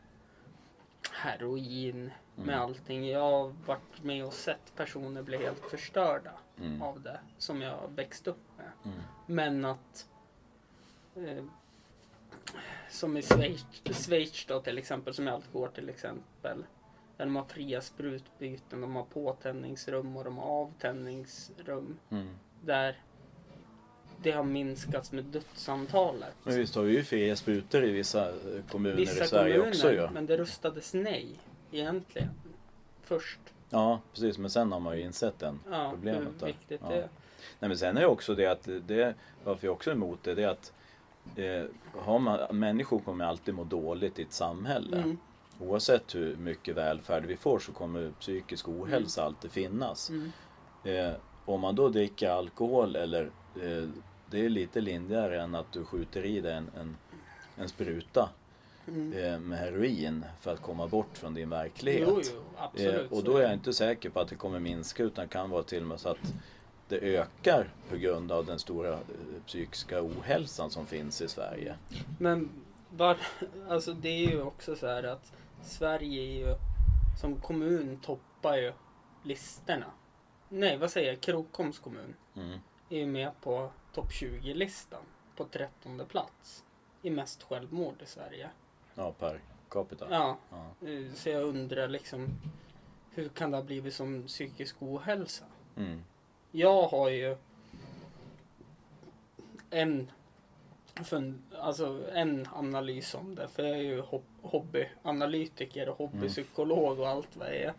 heroin, med Mm. allting. Jag har varit med och sett personer bli helt förstörda Mm. av det som jag växt upp med. Mm. Men att eh, som i Schweiz, Schweiz då till exempel, som jag alltid går till exempel. Där de har fria sprutbyten, de har påtändningsrum och de har avtändningsrum. Mm. Där det har minskats med dödsantalet. Men visst har vi ju fria sprutor i vissa kommuner Vissa i Sverige kommuner, också ju. men det röstades nej egentligen. Först. Ja, precis. Men sen har man ju insett den Ja, problemet. hur viktigt ja. det är. Nej, men sen är det också det att det, varför jag också är emot det, det är att eh, har man, människor kommer alltid må dåligt i ett samhälle. Mm. Oavsett hur mycket välfärd vi får så kommer psykisk ohälsa alltid finnas. Mm. Eh, om man då dricker alkohol eller eh, det är lite lindrigare än att du skjuter i dig en, en, en spruta Mm. eh, med heroin för att komma bort från din verklighet. Jo, jo, absolut. Eh, och då är jag inte säker på att det kommer minska utan kan vara till och med så att det ökar på grund av den stora eh, psykiska ohälsan som finns i Sverige. Men var, alltså det är ju också så här att Sverige är ju som kommun toppar ju listorna. Nej, vad säger jag? Krokoms kommun Mm. är ju med på topp 20-listan på 13 plats i mest självmord i Sverige. Ja, per capita. Ja, Ja. eh, så jag undrar liksom hur kan det ha blivit som psykisk ohälsa? Mm. Jag har ju en, alltså en analys om det. För jag är ju hob- hobbyanalytiker och hobbypsykolog och allt vad jag är.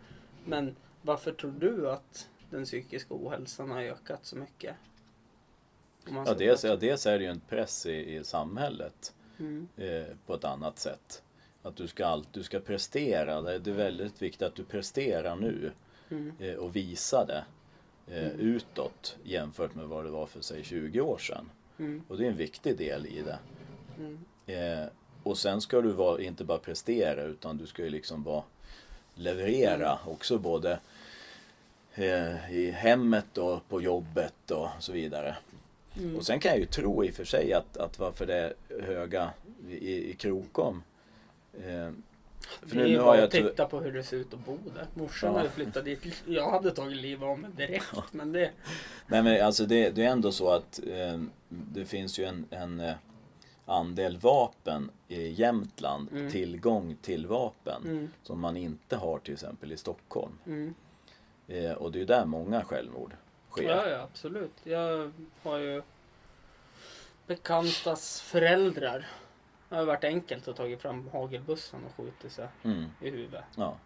Men varför tror du att den psykiska ohälsan har ökat så mycket? Ja, dels, ja, dels är det ju en press i, i samhället Mm. eh, på ett annat sätt. Att du ska, allt, du ska prestera. Det det är väldigt viktigt att du presterar nu Mm. eh, och visa det eh, utåt jämfört med vad det var för sig 20 år sedan. Mm. Och det är en viktig del i det. Mm. Eh, och sen ska du vara, inte bara prestera utan du ska ju liksom vara leverera också både eh, i hemmet och på jobbet och så vidare. Mm. Och sen kan jag ju tro i och för sig att, att varför det är höga i, i Krokom. Eh, för det är bara jag att titta på hur det ser ut att bo där. Morsan Ja. ju flyttat dit. Jag hade tagit livet av mig direkt. Men det... Nej men alltså det, det är ändå så att eh, det finns ju en, en eh, andel vapen i Jämtland, Mm. tillgång till vapen, Mm. som man inte har till exempel i Stockholm. Mm. Eh, och det är ju där många självmord sker. Ja, ja, absolut. Jag har ju bekantas föräldrar. Det har varit enkelt att ta fram hagelbussen och skjutit sig Mm, i huvudet. ja.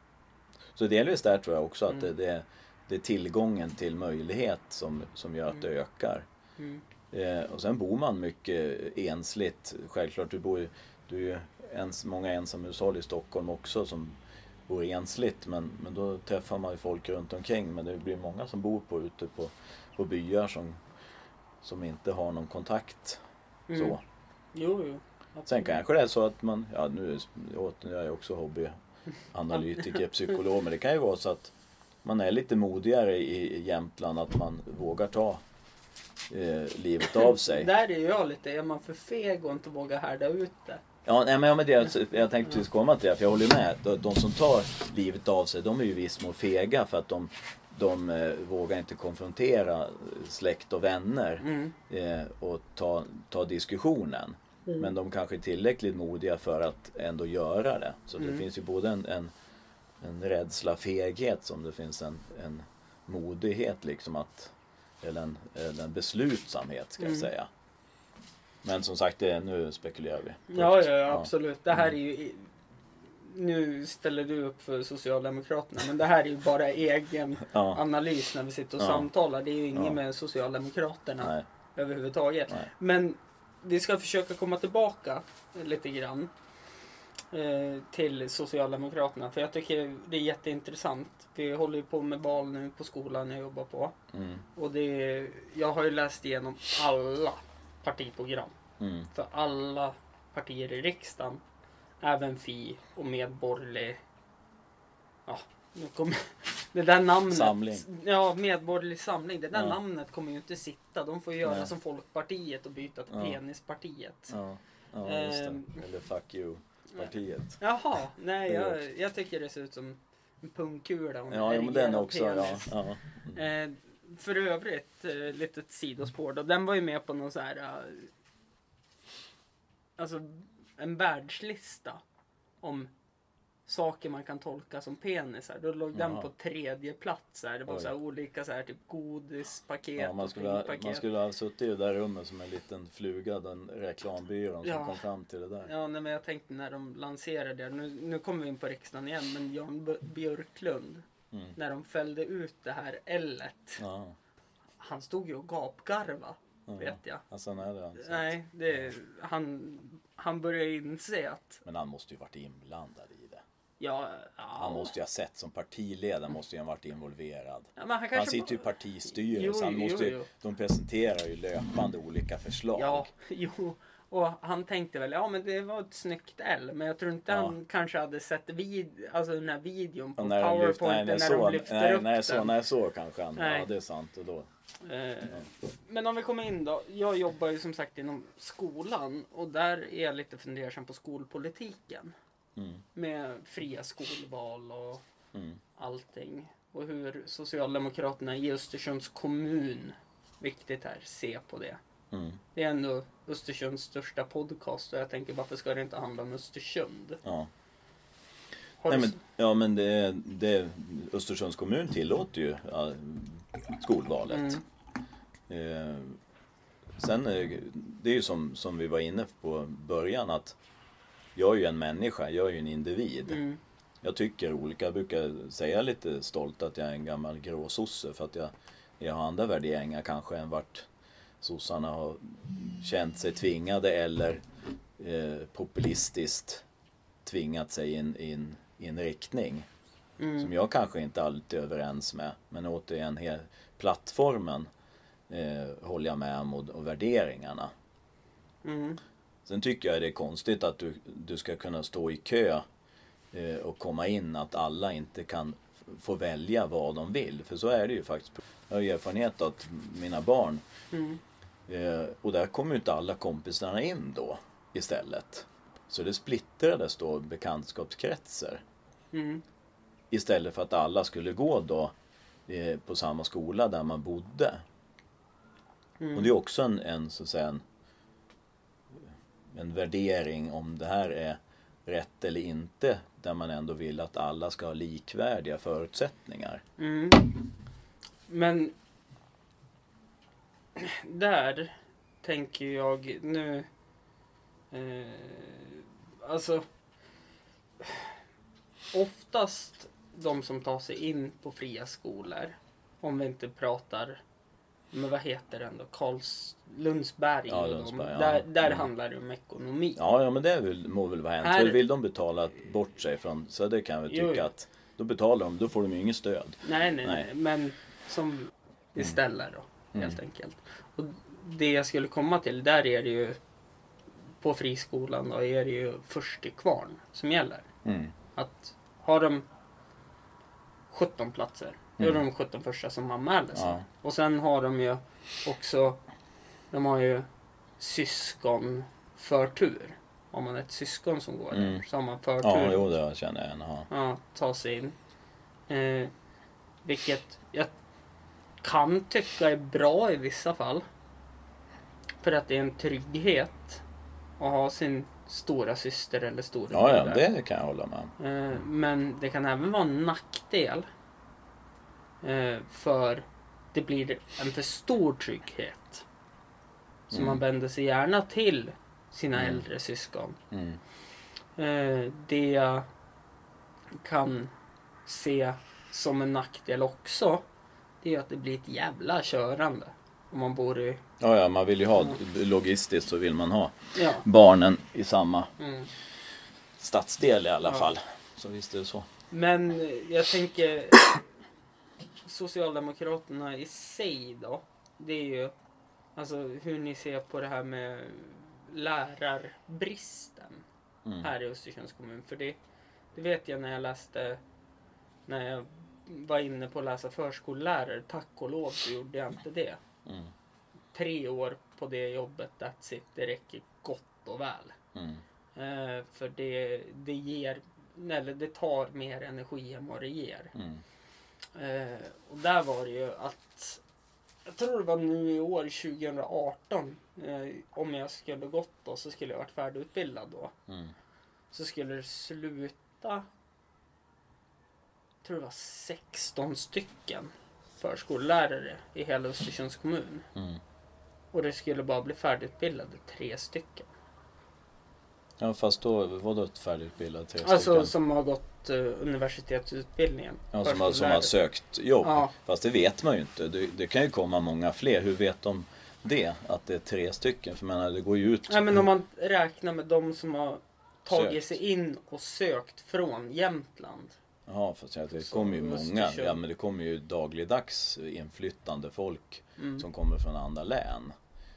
Så delvis där tror jag också att Mm. det, det, det är tillgången till möjlighet som, som gör att det ökar. Mm. Eh, och sen bor man mycket ensligt. Självklart, du bor ju, du är ju ens, många ensamhushåll i Stockholm också som bor ensligt. Men, men då träffar man ju folk runt omkring. Men det blir många som bor på, ute på, på byar som, som inte har någon kontakt. Mm. Så. Jo, jo. Sen kanske det är så att man, ja nu är- nu är jag också hobbyanalytiker, psykolog, men det kan ju vara så att man är lite modigare i Jämtland, att man vågar ta eh, livet av sig. Där är jag lite, är man för feg och inte vågar härda ut det? Ja, nej, men ja, men det, jag tänkte precis komma till det, för jag håller med. De, de som tar livet av sig, de är ju i viss mån fega för att de, de eh, vågar inte konfrontera släkt och vänner Mm. eh, och ta, ta diskussionen. Mm. Men de kanske är tillräckligt modiga för att ändå göra det. Så det Mm. finns ju både en, en, en rädsla, feghet som det finns en, en modighet liksom att eller en, eller en beslutsamhet ska jag Mm. säga. Men som sagt, det, nu spekulerar vi. Ja, ja, ja, absolut. Det här är Mm. ju... i- Nu ställer du upp för Socialdemokraterna, men det här är ju bara egen Ja, analys när vi sitter och Ja. samtalar. Det är ju inget Ja. med Socialdemokraterna nej, överhuvudtaget. nej. Men vi ska försöka komma tillbaka lite grann eh, till Socialdemokraterna. För jag tycker det är jätteintressant. Vi håller ju på med val nu på skolan jag jobbar på. Mm, Och det jag har ju läst igenom alla partiprogram. mm, För alla partier i riksdagen. Även Fi och Medborgerlig. Ja, nu kommer det där namnet. Samling. Ja, Medborgerlig Samling. Det där Ja. namnet kommer ju inte sitta. De får ju göra Nej. som Folkpartiet och byta till Ja. Penispartiet. ja, ja, just Ehm. det. Eller fuck you-partiet. Jaha, nej Det jag, jag tycker det ser ut som en pungkula. och en Ja, ja, men den också. Ja, penis. ja. Eh, för övrigt, eh, litet sidospår då. Den var ju med på någon så här... Eh, alltså en världslista om saker man kan tolka som penisar. Då låg den Jaha. på tredje plats. Här. Det var Oj. så här olika så här, typ godispaket Ja, man, och skulle ha, man skulle ha suttit i det där rummet som en liten fluga, den reklambyrån som Ja. kom fram till det där. Ja, nej, men jag tänkte när de lanserade det. Nu, nu kommer vi in på riksdagen igen. Men Jan Björklund. Mm. När de fällde ut det här L-et. Ja, Han stod ju och gapgarva. ja. Vet jag. Alltså, nej, det. Nej, det, han, han börjar inse att... Men han måste ju varit inblandad. Ja, ja, Han måste ju ha sett som partiledare, måste ju ha varit involverad. ja, han, Han sitter ju i partistyrelsen, Jo, måste ju, de presenterar ju löpande olika förslag. Ja, jo. Och han tänkte väl, ja men det var ett snyggt L. Men jag tror inte Ja. han kanske hade sett vid, alltså den här videon på när powerpointen nej, när så, de lyfter nej, upp nej, så, den. nej, så kanske han, Nej. ja det är sant. Och då, Eh, Men om vi kommer in då. Jag jobbar ju som sagt inom skolan och där är jag lite fundersam på skolpolitiken. Mm, Med fria skolval och mm, allting. Och hur Socialdemokraterna i Östersunds kommun viktigt här. Se på det. Mm. Det är ändå Östersunds största podcast och jag tänker varför ska det inte handla om Östersund? Ja. Nej, men, ja men det, det, Östersunds kommun tillåter ju ja, skolvalet. Mm. Eh, sen är det är ju som, som vi var inne på början att jag är ju en människa, jag är ju en individ. Mm. Jag tycker olika, jag brukar säga lite stolt att jag är en gammal gråsosse för att jag, jag har andra värderingar kanske än vart sossarna har känt sig tvingade eller eh, populistiskt tvingat sig in i en, riktning Mm. som jag kanske inte alltid är överens med. Men återigen, he- plattformen eh, håller jag med om och, och värderingarna. Mm. Sen tycker jag det är konstigt att du, du ska kunna stå i kö eh, och komma in, att alla inte kan få välja vad de vill. För så är det ju faktiskt. Jag har erfarenhet av att mina barn, Mm. eh, och där kommer ju inte alla kompisarna in då istället. Så det splittrades då bekantskapskretsar. Mm. Istället för att alla skulle gå då eh, på samma skola där man bodde. Mm. Och det är också en, en, så att säga, en, en värdering om det här är rätt eller inte. Där man ändå vill att alla ska ha likvärdiga förutsättningar. Mm. Men där tänker jag nu eh, alltså oftast de som tar sig in på fria skolor om vi inte pratar men vad heter den då? Karls Lundsberg. Ja, de- Lundsberg, ja. Där, där Mm. handlar det om ekonomi. Ja, ja men det vill, må väl vara hänt. Här- vill de betala bort sig från, så det kan Jo, tycka jo. att då betalar de, då får de ju inget stöd. Nej, nej, Nej. nej. Men som istället då, helt Mm. enkelt. Och det jag skulle komma till, där är det ju på friskolan då är det ju först till kvarn som gäller. Mm. Att har de 17 platser, då är Mm. de 17 första som anmäler sig. Ja. Och sen har de ju också, de har ju syskonförtur. Om man är ett syskon som går Mm. där så har man förtur. Ja, jo det känner jag igen. Ja. Ta sig in. Eh, vilket jag kan tycka är bra i vissa fall. För att det är en trygghet att ha sin stora syster eller stora Ja, ja, det kan jag hålla med om. Eh, men det kan även vara en nackdel. Eh, för det blir en för stor trygghet. Så Mm. man vänder sig gärna till sina Mm. äldre syskon. Mm. Eh, det jag kan se som en nackdel också. Det är att det blir ett jävla körande. Om man bor i... Ja, ja, man vill ju ha, logistiskt så vill man ha Ja. barnen i samma Mm. stadsdel i alla Ja. fall. Så visst är det så. Men jag tänker Socialdemokraterna i sig då. Det är ju alltså hur ni ser på det här med lärarbristen Mm. här i Östersunds kommun. För det, det vet jag när jag läste, när jag var inne på att läsa förskollärare. Tack och lov så gjorde jag inte det. Mm. Tre år på det jobbet, that's it. Det räcker gott och väl. Mm. Eh, för det, det ger, eller det tar mer energi än vad det ger. Mm. Eh, och där var det ju att jag tror det var nu i år 2018 eh, om jag skulle gått då så skulle jag varit färdigutbildad då. Mm. Så skulle det sluta jag tror det var 16 stycken förskollärare i hela Östersunds kommun. Mm. Och det skulle bara bli färdigutbildade tre stycken. Ja, fast då ett färdigutbildat tre Alltså stycken. som har gått eh, universitetsutbildningen. Ja, som, har, som har sökt jobb. Ja. Fast det vet man ju inte. Det, det kan ju komma många fler. Hur vet de det? Att det är tre stycken? För menar, det går ju ut. Nej men om man räknar med de som har tagit Sökt. sig in och sökt från Jämtland. Ja, fast det kommer ju många. Ja, men det kommer ju dagligdags inflyttande folk Mm. som kommer från andra län.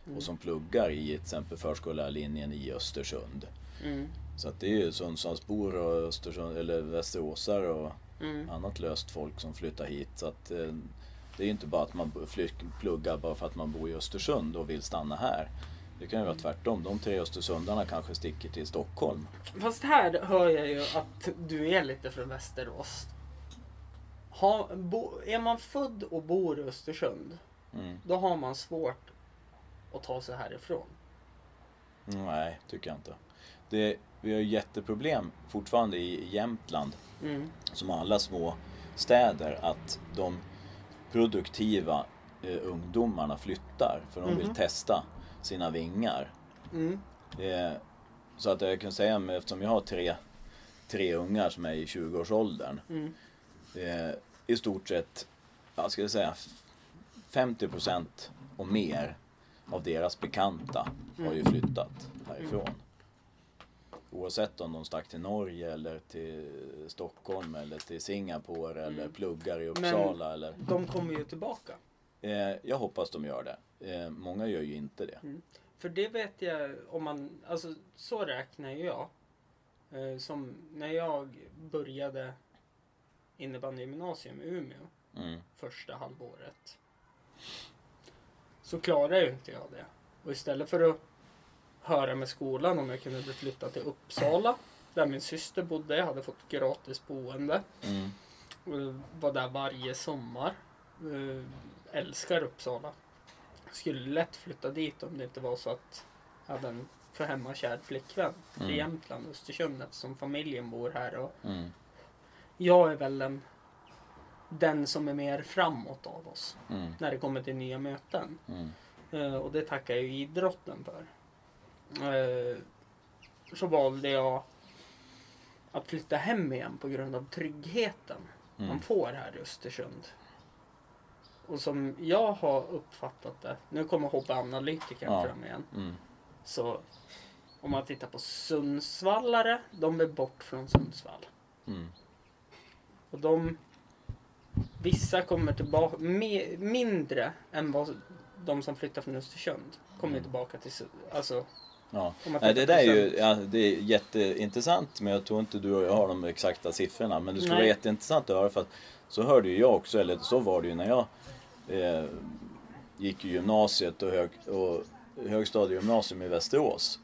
Mm. Och som pluggar i till exempel förskollärarlinjen i Östersund. Mm. Så att det är ju Sundsvallsbor och Östersund, eller Västeråsare och Mm. annat löst folk som flyttar hit. Så att, eh, det är ju inte bara att man pluggar bara för att man bor i Östersund och vill stanna här. Det kan ju vara tvärtom. De tre Östersundarna kanske sticker till Stockholm. Fast här hör jag ju att du är lite från Västerås. Ha, bo, är man född och bor i Östersund Mm. då har man svårt att ta sig härifrån. Nej, tycker jag inte. Det, vi har jätteproblem fortfarande i Jämtland, Mm. som alla små städer, att de produktiva eh, ungdomarna flyttar för de vill Mhm. testa sina vingar. Mm. Eh, så att jag kan säga, eftersom jag har tre, tre ungar som är i 20-årsåldern, Mm. eh, i stort sett, vad ska jag säga, 50% och mer av deras bekanta har ju flyttat härifrån. Oavsett om de stack till Norge eller till Stockholm eller till Singapore eller pluggar i Uppsala eller... De kommer ju tillbaka. Eh, jag hoppas de gör det. Eh, många gör ju inte det. För det vet jag om man, alltså så räknar ju jag. Eh, som när jag började innebandygymnasium i Umeå Mm. första halvåret. Så klarade ju inte jag det. Och istället för att höra med skolan om jag kunde bli flyttad till Uppsala där min syster bodde, jag hade fått gratis boende. Mm. Och var där varje sommar. Eh, älskar Uppsala. Skulle lätt flytta dit om det inte var så att jag hade en för hemmakär flickvän Mm. i Jämtland, Östersund eftersom familjen bor här. Och Mm. jag är väl den, den som är mer framåt av oss Mm. när det kommer till nya möten. Mm. Eh, och det tackar jag idrotten för. Eh, så valde jag att flytta hem igen på grund av tryggheten man Mm. får här i Östersund. Och som jag har uppfattat det, nu kommer hobbyanalytikern Ja. fram igen. Mm. Så om man tittar på Sundsvallare, de vill bort från Sundsvall. Mm. Och de, vissa kommer tillbaka, me, mindre än vad de som flyttar från Östersund kommer Mm. tillbaka till, alltså Ja. Nej, det där är ju ja, det är jätteintressant men jag tror inte du och jag har de exakta siffrorna. Men det skulle Nej. vara jätteintressant att höra för att så hörde ju jag också, eller så var det ju när jag eh, gick i gymnasiet och, hög, och högstadiegymnasium i Västerås.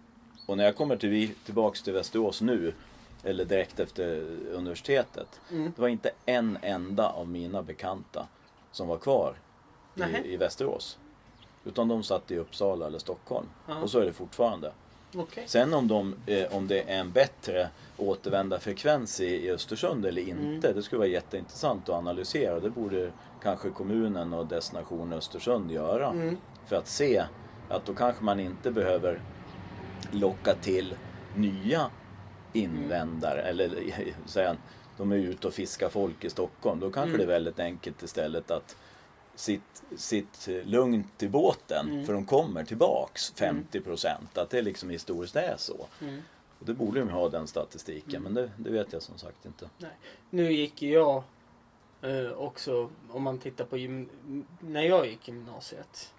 Och när jag kommer till, tillbaks till Västerås nu, eller direkt efter universitetet. Mm. Det var inte en enda av mina bekanta som var kvar i, i Västerås. Utan de satt i Uppsala eller Stockholm. Ja. Och så är det fortfarande. Okej. Sen om, de, eh, om det är en bättre återvändarfrekvens i, i Östersund eller inte, det skulle vara jätteintressant att analysera. Det borde kanske kommunen och dess nation Östersund göra. Mm. För att se att då kanske man inte behöver locka till nya invändare. Eller säga, de är ute och fiskar folk i Stockholm. Då kanske Mm. det är väldigt enkelt istället att sitt, sitt lugnt i båten. Mm. För de kommer tillbaks 50 procent. Att det liksom historiskt är så. Mm. Och det borde de ha den statistiken. Men det, det vet jag som sagt inte. Nu gick ju jag eh, också, om man tittar på gym- när jag gick gymnasiet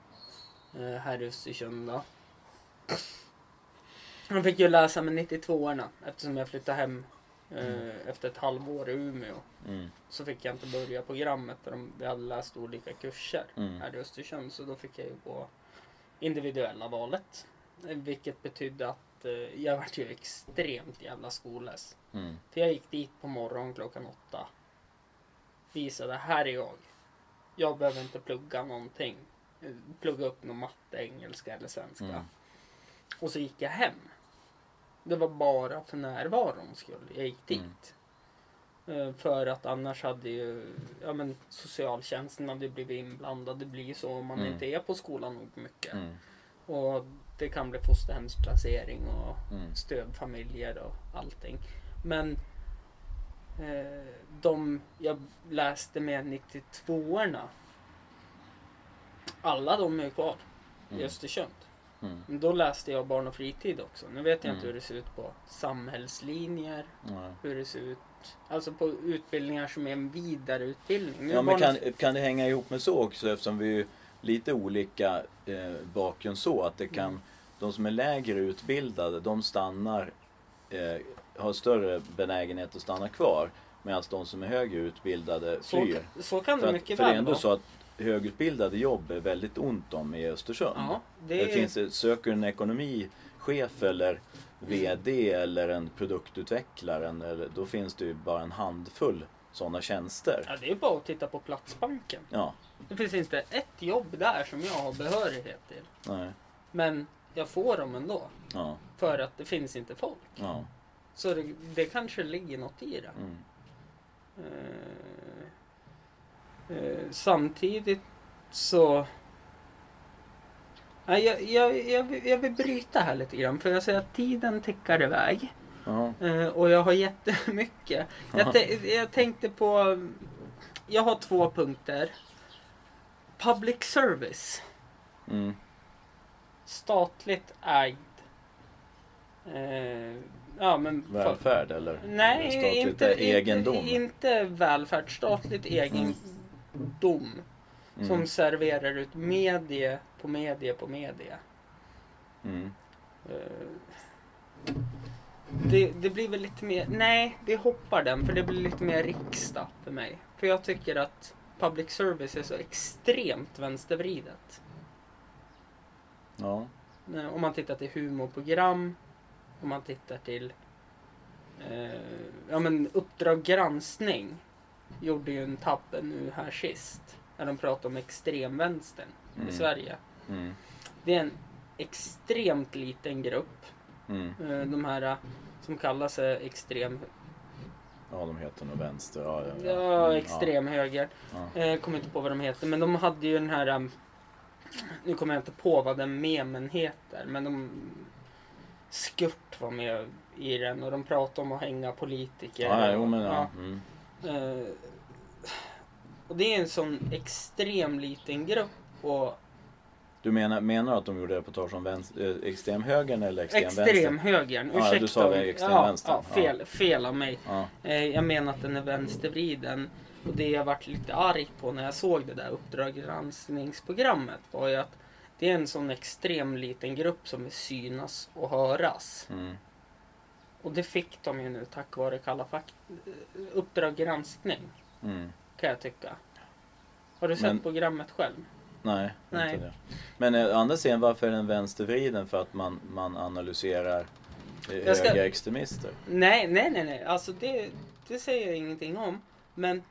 eh, här i Östersund då. Jag fick ju läsa med 92orna eftersom jag flyttade hem eh, efter ett halvår i Umeå. Mm. Så fick jag inte börja programmet för de, vi hade läst olika kurser Mm. här i Östersund. Så då fick jag ju gå individuella valet. Eh, Vilket betydde att eh, jag vart ju extremt jävla skollös. Mm. För jag gick dit på morgonen klockan åtta. Visade, här är jag. Jag behöver inte plugga någonting. Plugga upp någon matte, engelska eller svenska. Mm. Och så gick jag hem. Det var bara för närvarons skull jag gick Mm. dit. Eh, För att annars hade ju ja, men socialtjänsten hade blivit inblandad. Det blir ju så om man Mm. inte är på skolan nog mycket. Mm. Och det kan bli fosterhemsplacering och Mm. stödfamiljer och allting. Men eh, de jag läste med 92orna. Alla de är kvar i Mm. Östersund. Mm. Då läste jag barn och fritid också. Nu vet jag inte Mm. hur det ser ut på samhällslinjer. Ja. Hur det ser ut. Alltså på utbildningar som är en vidareutbildning. Nu Ja, men kan, kan det hänga ihop med så också eftersom vi är lite olika eh, bakgrund så att det kan, Mm. de som är lägre utbildade de stannar, eh, har större benägenhet att stanna kvar medan de som är högre utbildade så, flyr. så kan För, det mycket för det är väl ändå vara. så att högutbildade jobb är väldigt ont om i Östersund. Ja, det, Det finns, söker en ekonomichef eller VD eller en produktutvecklare, eller, då finns det ju bara en handfull sådana tjänster. ja, det är bara att titta på Platsbanken. Ja, Det finns inte ett jobb där som jag har behörighet till. Nej. Men jag får dem ändå. Ja. För att det finns inte folk. Ja. Så det, det kanske ligger något i det. Mm. Eh, samtidigt så... Nej, jag, jag, jag, vill- jag vill bryta här lite grann för jag säger att tiden tickar iväg. Ja. Eh, och jag har jättemycket. Jag, jag tänkte på... Jag har två punkter. Public service. Mm. Statligt ägd. Eh, ja, men... Välfärd eller Nej, statligt inte, egendom? Inte, inte välfärd. Statligt egendom. Mm. Som serverar ut medie på medie på medie. Mm. Eh, Det, det blir väl lite mer... Nej, vi hoppar den för det blir lite mer riksdag för mig. För jag tycker att public service är så extremt vänstervridet. Ja. Eh, Om man tittar till humorprogram, om man tittar till eh, ja men Uppdrag granskning gjorde ju en tabbe nu här sist. När de pratade om extremvänstern Mm. i Sverige. Mm. Det är en extremt liten grupp. Mm. Eh, de här eh, som kallar sig extrem, Ja, de heter nog vänster. Ja, ja, ja. ja, Mm, extremhöger. Ja. Eh, kommer inte på vad de heter, men de hade ju den här... Nu kommer jag inte på vad den memen heter, men de... Skurt var med i den och de pratade om att hänga politiker. Ja, jo, men Ja, ja. Mm. Eh, och det är en sån extrem liten grupp och Du menar, menar du att de gjorde reportage om vänster, eh, extremhögern eller extremvänster? extremhögern. Ja, Ursäkta. du sa väl extremvänstern. Ja, ja, fel, fel av mig. Ja. Eh, Jag menar att den är vänstervriden. Och det jag varit lite arg på när jag såg det där Uppdrag granskningsprogrammet var ju att det är en sån extrem liten grupp som vill synas och höras. Mm. Och det fick de ju nu tack vare Kalla fak- Uppdrag granskning, Mm. kan jag tycka. Har du sett Men- programmet själv? Nej, Nej. inte det. Men eh, andra sidan, varför är den vänstervriden? För att man, man analyserar eh, Jag ska- högerextremister? Nej, nej, nej, nej. Alltså det, det säger jag ingenting om. Men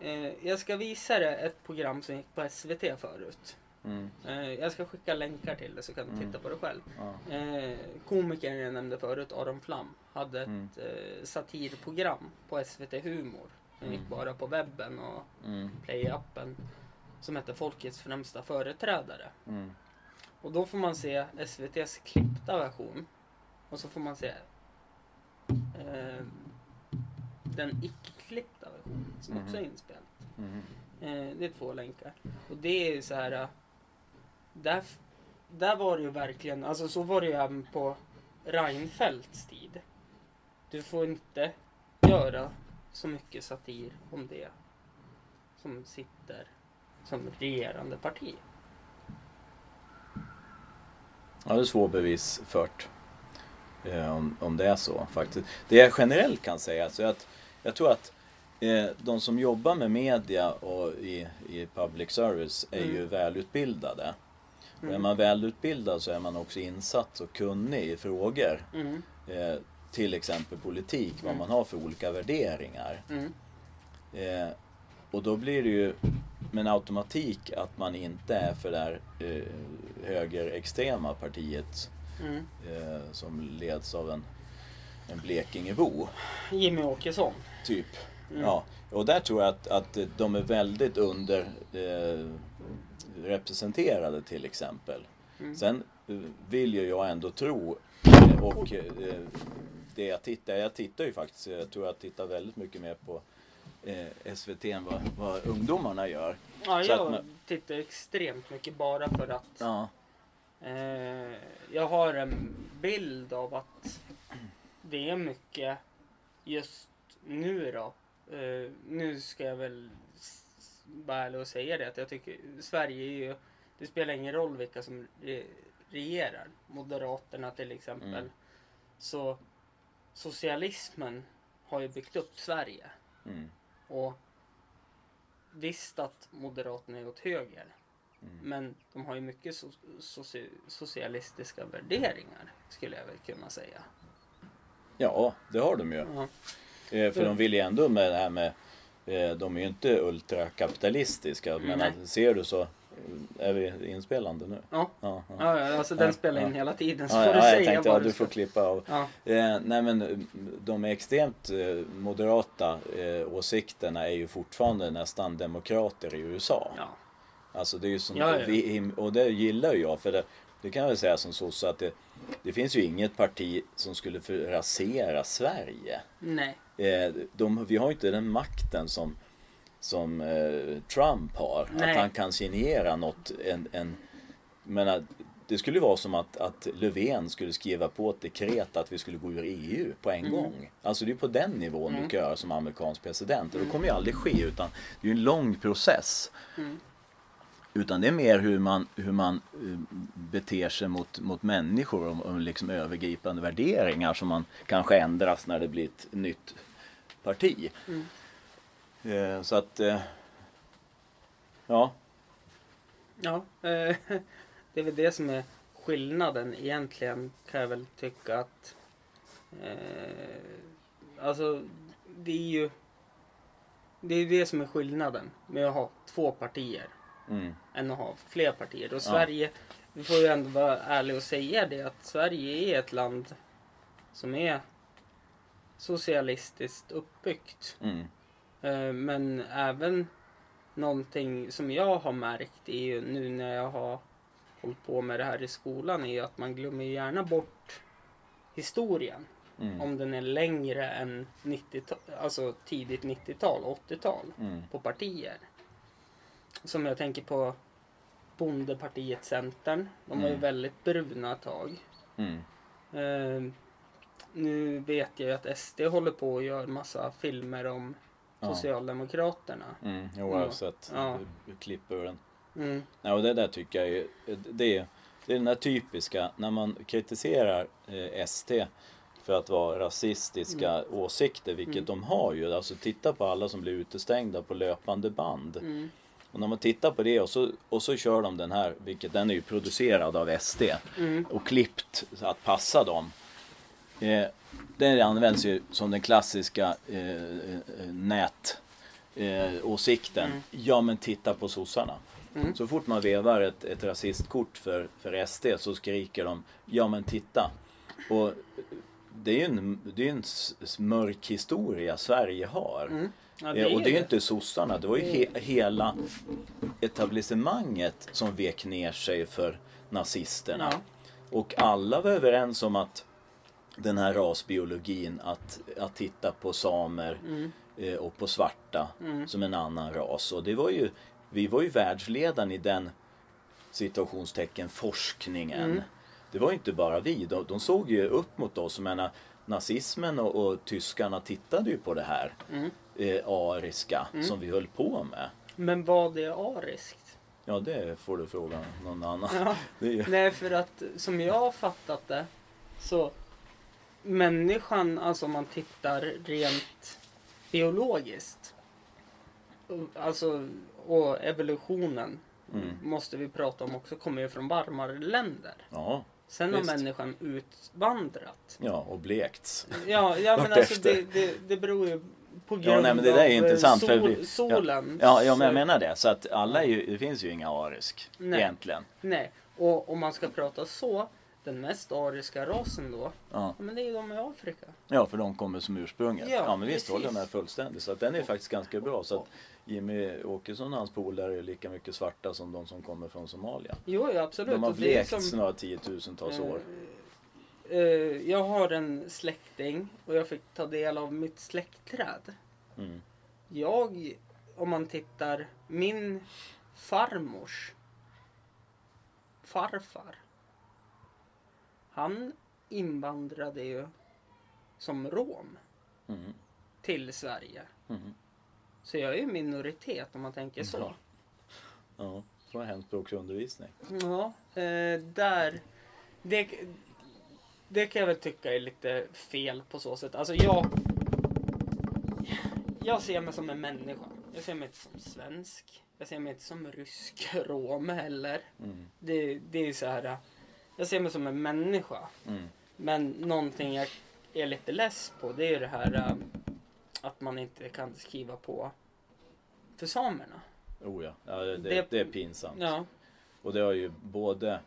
eh, jag ska visa dig ett program som gick på SVT förut. Mm. Eh, jag ska skicka länkar till det så kan du Mm. titta på det själv. Ja. Eh, komikern jag nämnde förut, Aron Flam, hade ett Mm. eh, satirprogram på SVT Humor. Gick Mm. bara på webben och Mm. Play-appen. Som hette Folkets främsta företrädare. Mm. Och då får man se SVTs klippta version. Och så får man se eh, den icke-klippta versionen som också är Mhm. inspelad. Mm. Eh, det är två länkar. Och det är ju så här. eh, Där, där var det ju verkligen, alltså så var det ju även på Reinfeldts tid. Du får inte göra så mycket satir om det som sitter som regerande parti. Ja, det är svårbevisfört. Eh, om, om det är så faktiskt. Det jag generellt kan säga så är att jag tror att eh, de som jobbar med media och i, i public service är Mm. ju välutbildade. Och är Mm. man välutbildad så är man också insatt och kunnig i frågor. Mm, Eh, till exempel politik, vad Mm. man har för olika värderingar. mm, Eh, och då blir det ju med en automatik att man inte är för det här eh, högerextrema partiet mm. eh, som leds av en, en Blekingebo, Jimmy Åkesson. typ. Mm. Ja, och där tror jag att, att de är väldigt under eh, representerade till exempel. Mm. Sen eh, vill ju jag ändå tro och eh, det jag tittar, jag tittar ju faktiskt, jag tror jag tittar väldigt mycket mer på eh, SVT än vad, vad ungdomarna gör. Ja, att jag man- tittar extremt mycket bara för att Ja. eh, jag har en bild av att det är mycket just nu då. Eh, nu ska jag väl vara ärlig och säga det att jag tycker Sverige är ju, det spelar ingen roll vilka som re, regerar. Moderaterna till exempel. Mm. Så socialismen har ju byggt upp Sverige. Mm. Och visst att Moderaterna är åt höger. Mm. Men de har ju mycket so soci socialistiska värderingar skulle jag väl kunna säga. ja, det har de ju. Ja. Eh, för de vill ju ändå med det här med eh, de är ju inte ultrakapitalistiska. Men att, ser du så är vi inspelande nu. Ja, Ja, ja. ja, ja alltså den Ja, spelar in ja. hela tiden. Så Ja, får du ja, jag säga tänkte vad att du får klippa av. Ja, Eh, nej men eh, de extremt eh, moderata eh, åsikterna är ju fortfarande nästan demokrater i USA. ja. Alltså det är ju som, Ja, ja. Vi, och det gillar ju jag för det, det kan jag väl säga som sosse att det, det finns ju inget parti som skulle rasera Sverige. Nej. Eh, de, vi har ju inte den makten som, som eh, Trump har. Nej. Att han kan signera något. En, en, men det skulle vara som att, att Löfven skulle skriva på ett dekret att vi skulle gå ur EU på en Mm. gång. Alltså det är på den nivån Mm. du kan göra som amerikansk president. Och det kommer ju aldrig ske utan det är en lång process. Mm. Utan det är mer hur man, hur man eh, beter sig mot, mot människor och, och liksom övergripande värderingar som man kanske ändras när det blir ett nytt parti. Mm. Eh, så att, eh, ja. Ja, eh, det är väl det som är skillnaden egentligen kan jag väl tycka att eh, alltså det är ju det är det som är skillnaden med att ha två partier Mm, än att ha fler partier. Och Sverige, vi får ju ändå vara ärliga och säga det att Sverige är ett land som är socialistiskt uppbyggt. mm, Men även någonting som jag har märkt är ju nu när jag har hållit på med det här i skolan är ju att man glömmer ju gärna bort historien. mm, Om den är längre än 90 alltså tidigt 90-tal, 80-tal mm, på partier. Som jag tänker på Bondepartiet Centern. De var ju Mm. väldigt bruna ett tag. Eh, nu vet jag ju att SD håller på och gör massa filmer om. Socialdemokraterna. mm. Jo, jag har sett Ja. klipp ur den. Mm. Ja, och det där tycker jag är, det det är den här typiska, när man kritiserar eh, ST för att vara rasistiska åsikter, vilket Mm. de har ju. Alltså titta på alla som blir utestängda på löpande band. Mm. Och när man tittar på det och så, och så kör de den här, vilket den är ju producerad av SD Mm. och klippt att passa dem. Eh, den används ju som den klassiska eh, eh, nät eh, åsikten. Mm. Ja men titta på sossarna. Mm. Så fort man vevar ett, ett rasistkort för, för SD så skriker de ja men titta. Och det är ju en, det är en mörk historia Sverige har. Mm. Ja, Eh, och det är ju det. inte sossarna, det var ju he, hela etablissemanget som vek ner sig för nazisterna. Ja. Och alla var överens om att den här rasbiologin, att, att titta på samer Mm. eh, och på svarta Mm. som en annan ras. Och det var ju, vi var ju världsledaren i den situationstecken forskningen. Mm. Det var ju inte bara vi, de, de såg ju upp mot oss. Jag menar, nazismen och, och tyskarna tittade ju på det här Mm. eh, ariska som vi höll på med. Men vad är ariskt? Ja, det får du fråga någon annan. Ja. Ju, Nej, för att som jag har fattat det så människan, alltså om man tittar rent biologiskt. Alltså, och evolutionen Mm. måste vi prata om också, kommer ju från varmare länder. ja, Sen har Visst. människan utvandrat. ja, och blekts. Ja, ja men alltså det, det, det beror ju på grund Ja, nej, men det där är eh, intressant, för sol, vi- solen. Ja, ja men jag menar det. Så att alla är ju, det finns ju inga arisk Nej. egentligen. Nej, och om man ska prata så, den mest ariska rasen då, Ja. men det är ju de i Afrika. ja, för de kommer som ursprunget. Ja, Ja, men visst håller jag med fullständigt. Så att den är faktiskt ganska bra. Så att Jimmy Åkesson och hans polare är lika mycket svarta som de som kommer från Somalia. Jo, ja, absolut. De har blekts som, några tiotusentals år. eh, eh, jag har en släkting och jag fick ta del av mitt släktträd. Mm. Jag, om man tittar, min farmors farfar. Han invandrade ju som rom Mm. till Sverige. Mm. Så jag är ju minoritet om man tänker så. Ja. Ja, var hemspråksundervisning. Ja, eh, där... Det, det kan jag väl tycka är lite fel på så sätt. Alltså jag... Jag ser mig som en människa. Jag ser mig inte som svensk. Jag ser mig inte som rysk rom heller. Mm. Det, det är så här... Jag ser mig som en människa. Mm. Men någonting jag är lite less på det är det här äh, att man inte kan skriva på för samerna. Oh ja, ja det, Det- det är pinsamt. Ja, Och det har ju både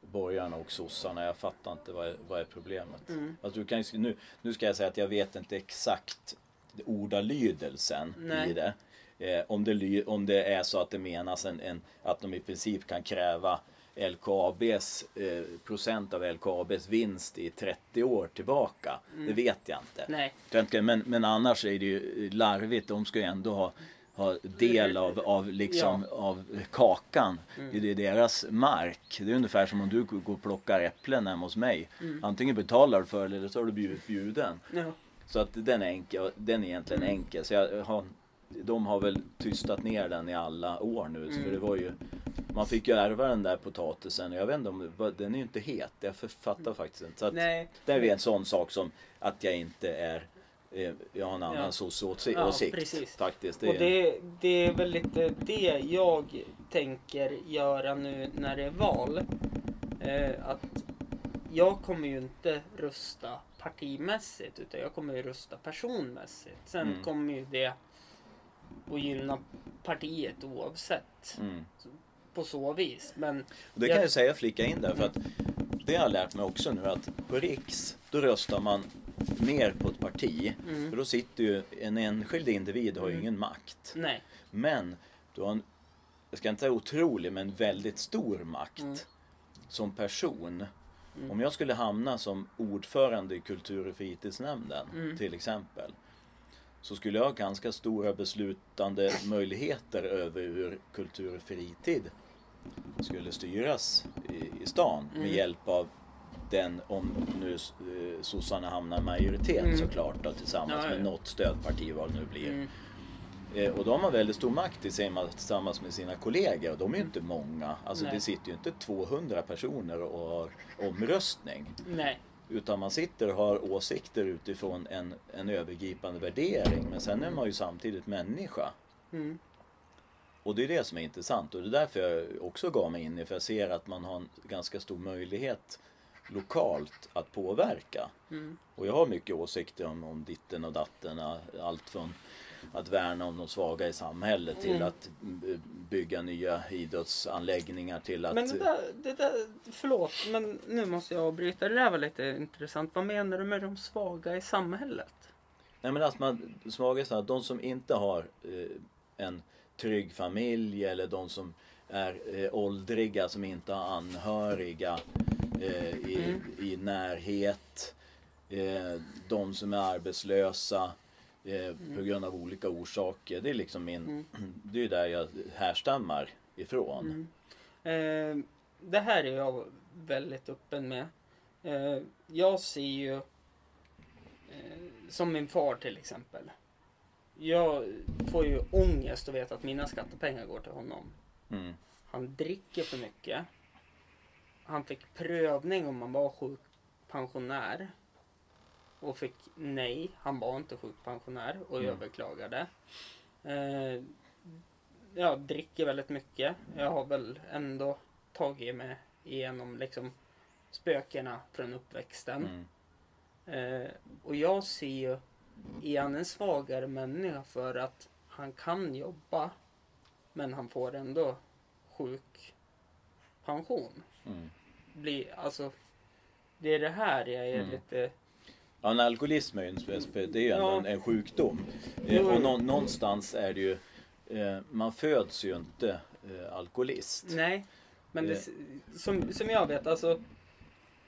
borgarna och sossarna. Jag fattar inte vad är, vad är problemet. Mm. Alltså, du kan nu, nu ska jag säga att jag vet inte exakt ordalydelsen Nej. i det. Eh, om, det om det är så att det menas en, en, att de i princip kan kräva LKABs eh, procent av LKABs vinst i 30 år tillbaka. Det vet jag inte. Mm. nej. Men, men annars är det ju larvigt. De ska ju ändå ha, ha del av, av, liksom, av kakan. Mm. Det är deras mark. Det är ungefär som om du går och plockar äpplen hemma hos mig. Mm. Antingen betalar du för det eller så har du blivit bjuden. Ja. Så att den är enkel. Den är egentligen Mm. enkel. Så jag har, de har väl tystat ner den i alla år nu. Mm. För det var ju, man fick ju ärva den där potatisen. och Jag vet inte om det, den är ju inte het. Jag fattar faktiskt inte. Så att, Nej. det är en sån sak som att jag inte är eh, jag har en annan Ja. soc-åsikt Ja, precis. faktiskt. Och det, det är väl lite det jag tänker göra nu när det är val. Eh, att jag kommer ju inte rösta partimässigt utan jag kommer ju rösta personmässigt. Sen Mm. kommer ju det att gynna partiet oavsett Mm. på så vis. Men Och det kan jag säga flika in där för att det har jag lärt mig också nu att på riks då röstar man mer på ett parti. Mm. För då sitter ju en enskild individ har ju ingen makt. nej. Men du har en, jag ska inte säga otrolig, men väldigt stor makt Mm. som person. Om jag skulle hamna som ordförande i kultur och fritidsnämnden Mm. till exempel. Så skulle jag ha ganska stora beslutande möjligheter över hur kultur och fritid skulle styras i, i stan med Mm. hjälp av den, om nu eh, sossarna hamnar i majoritet Mm. såklart då, tillsammans Ja, med något stödparti vad det nu blir. Mm. Eh, Och då har väldigt stor makt tillsammans med sina kollegor och de är ju inte många. Alltså Nej. det sitter ju inte 200 personer och har omröstning. Nej. Utan man sitter och har åsikter utifrån en, en övergripande värdering. Men sen är man ju samtidigt människa. Mm. Och det är det som är intressant och det är därför jag också gav mig in i för jag ser att man har en ganska stor möjlighet lokalt att påverka. Mm. Och jag har mycket åsikter om, om ditten och datten. Allt från att värna om de svaga i samhället till Mm. att bygga nya idrottsanläggningar till att... Men det där, det där, förlåt, men nu måste jag avbryta. Det där var lite intressant. Vad menar du med de svaga i samhället? Nej men att man, svaga i samhället, de som inte har eh, en trygg familj eller de som är eh, åldriga som inte har anhöriga eh, i, Mm. i närhet. Eh, de som är arbetslösa eh, på grund av olika orsaker. Det är liksom min, det är där jag härstammar ifrån. Mm. Eh, det här är jag väldigt öppen med. Eh, jag ser ju, eh, som min far till exempel. Jag får ju ångest att veta att mina skattepengar går till honom. Mm. Han dricker för mycket. Han fick prövning om han var sjukpensionär. Och fick nej, han var inte sjukpensionär och Mm. överklagade. Eh, jag dricker väldigt mycket. Jag har väl ändå tagit mig igenom liksom spökena från uppväxten. Mm. Eh, och jag ser ju, är han en svagare människa för att han kan jobba men han får ändå sjukpension. Mm. Blir, alltså, det är det här jag är Mm. lite... Ja, en alkoholism är ju en, det är ju Ja. en, en sjukdom. Eh, och jo. nå, någonstans är det ju, eh, man föds ju inte eh, alkoholist. Nej, men det, Eh. som, som jag vet, alltså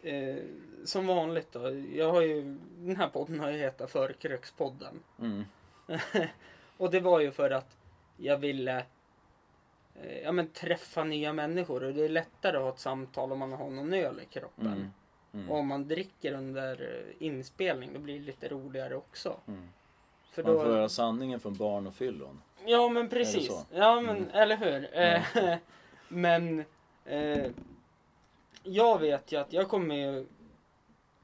eh, som vanligt då. Jag har ju, den här podden har ju hetat Förkrökspodden. Mm. och det var ju för att jag ville eh, ja, men träffa nya människor och det är lättare att ha ett samtal om man har någon öl i kroppen. Mm. Mm. Och om man dricker under eh, inspelning då blir det lite roligare också. Mm. För Man då, får höra sanningen från barn och fyllon. Ja men precis. Ja men Mm. eller hur. Eh, men eh, jag vet ju att jag kommer ju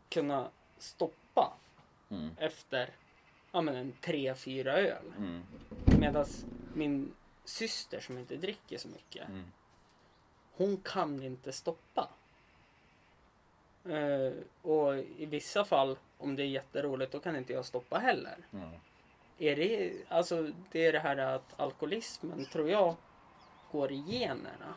kunna stoppa Mm. efter ja, men en tre, fyra öl. Mm. Medan min syster som inte dricker så mycket, Mm. hon kan inte stoppa. Eh, och i vissa fall, om det är jätteroligt, då kan inte jag stoppa heller. Mm. Är det, alltså, det är det här att alkoholismen tror jag går i generna